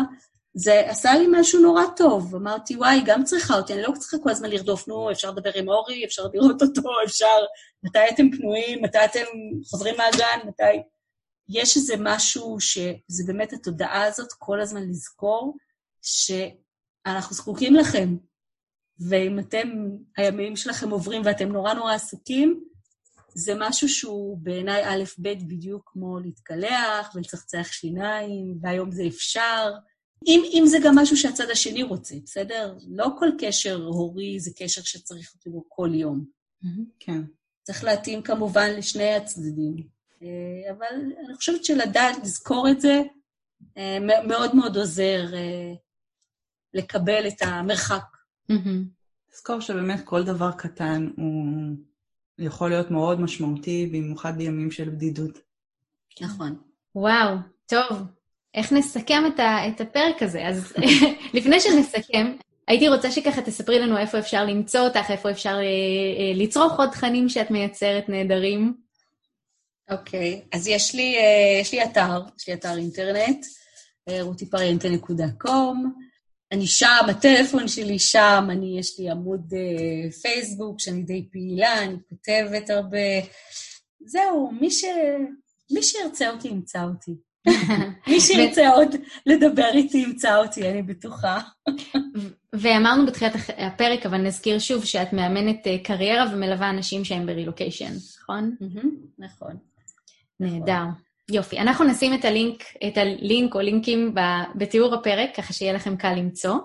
זה עשה לי משהו נורא טוב. אמרתי, וואי, גם צריכה אותי, אני לא צריכה כל הזמן לרדוף, נו, אפשר לדבר עם אורי, אפשר לראות אותו, אפשר... מתי אתם פנויים, מתי אתם חוזרים מהגן, מתי... יש איזה משהו שזה באמת התודעה הזאת, כל הזמן לזכור שאנחנו זקוקים לכם. ואם אתם, הימים שלכם עוברים ואתם נורא נורא עסוקים, זה משהו שהוא בעיניי א', ב', בדיוק כמו להתקלח ולצחצח שיניים, והיום זה אפשר. אם, אם זה גם משהו שהצד השני רוצה, בסדר? לא כל קשר הורי זה קשר שצריך אותו כל יום. כן. צריך להתאים כמובן לשני הצדדים. אה, אבל אני חושבת שלדעת, לזכור את זה, אה, מאוד מאוד עוזר אה, לקבל את המרחק. לזכור שבאמת כל דבר קטן הוא יכול להיות מאוד משמעותי, במיוחד בימים של בדידות. נכון. וואו, טוב. איך נסכם את, ה, את הפרק הזה? אז לפני שנסכם, הייתי רוצה שככה תספרי לנו איפה אפשר למצוא אותך, איפה אפשר אה, אה, לצרוך עוד תכנים שאת מייצרת נהדרים. אוקיי, okay. אז יש לי, אה, יש לי אתר, יש לי אתר אינטרנט, אה, רוטיפריאנטה.קום. אני שם, הטלפון שלי שם, אני, יש לי עמוד אה, פייסבוק שאני די פעילה, אני כותבת הרבה. זהו, מי, ש... מי שירצה אותי ימצא אותי. מי שירצה עוד לדבר איתי ימצא אותי, אני בטוחה. ואמרנו בתחילת הפרק, אבל נזכיר שוב שאת מאמנת אה, קריירה ומלווה אנשים שהם ברילוקיישן, נכון? נכון. נהדר. יופי. אנחנו נשים את הלינק, את הלינק או לינקים בתיאור הפרק, ככה שיהיה לכם קל למצוא.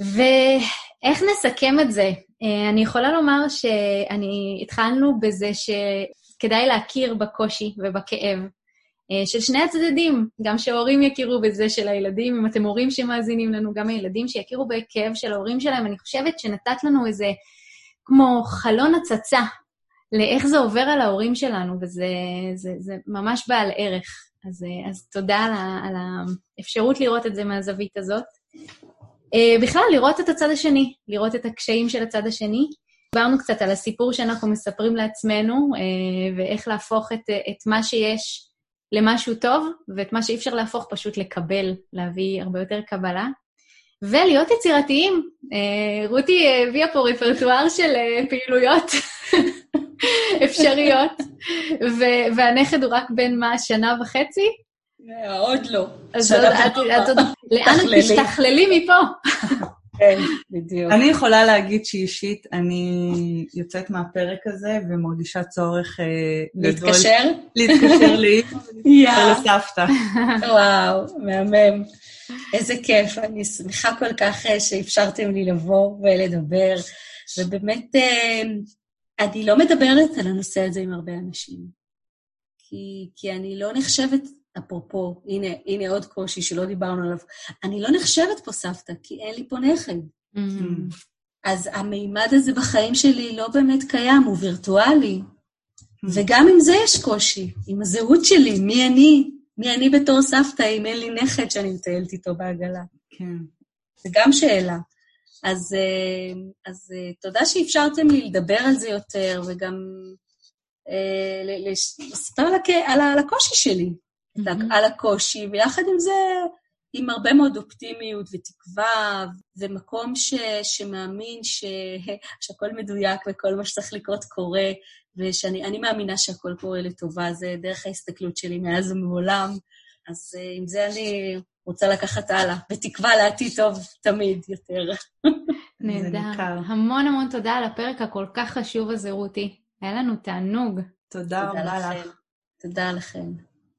ואיך נסכם את זה? אה, אני יכולה לומר שאני התחלנו בזה שכדאי להכיר בקושי ובכאב אה, של שני הצדדים, גם שההורים יכירו בזה של הילדים, אם אתם הורים שמאזינים לנו, גם הילדים שיכירו בכאב של ההורים שלהם. אני חושבת שנתת לנו איזה כמו חלון הצצה לאיך זה עובר על ההורים שלנו, וזה זה, זה ממש בעל ערך. אז, אה, אז תודה על, ה, על האפשרות לראות את זה מהזווית הזאת. אה, בכלל, לראות את הצד השני, לראות את הקשיים של הצד השני. דיברנו קצת על הסיפור שאנחנו מספרים לעצמנו, ואיך להפוך את, את מה שיש למשהו טוב, ואת מה שאי אפשר להפוך פשוט לקבל, להביא הרבה יותר קבלה. ולהיות יצירתיים. אה, רותי הביאה פה רפרטואר של אה, פעילויות אפשריות, והנכד הוא רק בן מה, שנה וחצי? עוד לא. אז לאן את תשתכללי מפה? כן, בדיוק. אני יכולה להגיד שאישית, אני יוצאת מהפרק הזה ומרגישה צורך... אה, להתקשר? להתקשר לאימא ולסבתא. וואו, מהמם. איזה כיף, אני שמחה כל כך אה, שאפשרתם לי לבוא ולדבר, ובאמת, אה, אני לא מדברת על הנושא הזה עם הרבה אנשים, כי, כי אני לא נחשבת אפרופו, הנה, הנה עוד קושי שלא דיברנו עליו, אני לא נחשבת פה סבתא, כי אין לי פה נכד. Mm-hmm. אז המימד הזה בחיים שלי לא באמת קיים, הוא וירטואלי. Mm-hmm. וגם עם זה יש קושי, עם הזהות שלי, מי אני, מי אני בתור סבתא אם אין לי נכד שאני מטיילת איתו בעגלה. כן. זה גם שאלה. אז, אה, אז אה, תודה שאפשרתם לי לדבר על זה יותר, וגם אה, לספר על הקושי שלי. mm-hmm. על הקושי, ויחד עם זה, עם הרבה מאוד אופטימיות ותקווה, ומקום ש, שמאמין ש, שהכל מדויק וכל מה שצריך לקרות קורה, ושאני מאמינה שהכל קורה לטובה, זה דרך ההסתכלות שלי מאז ומעולם. אז עם זה אני רוצה לקחת הלאה, בתקווה לעתיד טוב תמיד יותר. נהדר. המון המון תודה על הפרק הכל כך חשוב הזה, רותי. היה לנו תענוג. תודה רבה לך. תודה לכם.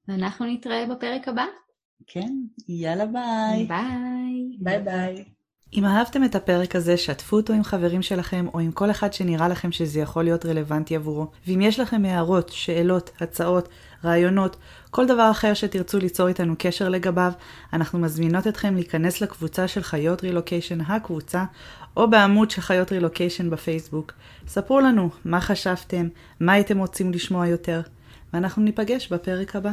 ואנחנו נתראה בפרק הבא. כן, יאללה ביי. ביי. ביי ביי. אם אהבתם את הפרק הזה, שתפו אותו עם חברים שלכם, או עם כל אחד שנראה לכם שזה יכול להיות רלוונטי עבורו. ואם יש לכם הערות, שאלות, הצעות, רעיונות, כל דבר אחר שתרצו ליצור איתנו קשר לגביו, אנחנו מזמינות אתכם להיכנס לקבוצה של חיות רילוקיישן הקבוצה, או בעמוד של חיות רילוקיישן בפייסבוק. ספרו לנו מה חשבתם, מה הייתם רוצים לשמוע יותר, ואנחנו ניפגש בפרק הבא.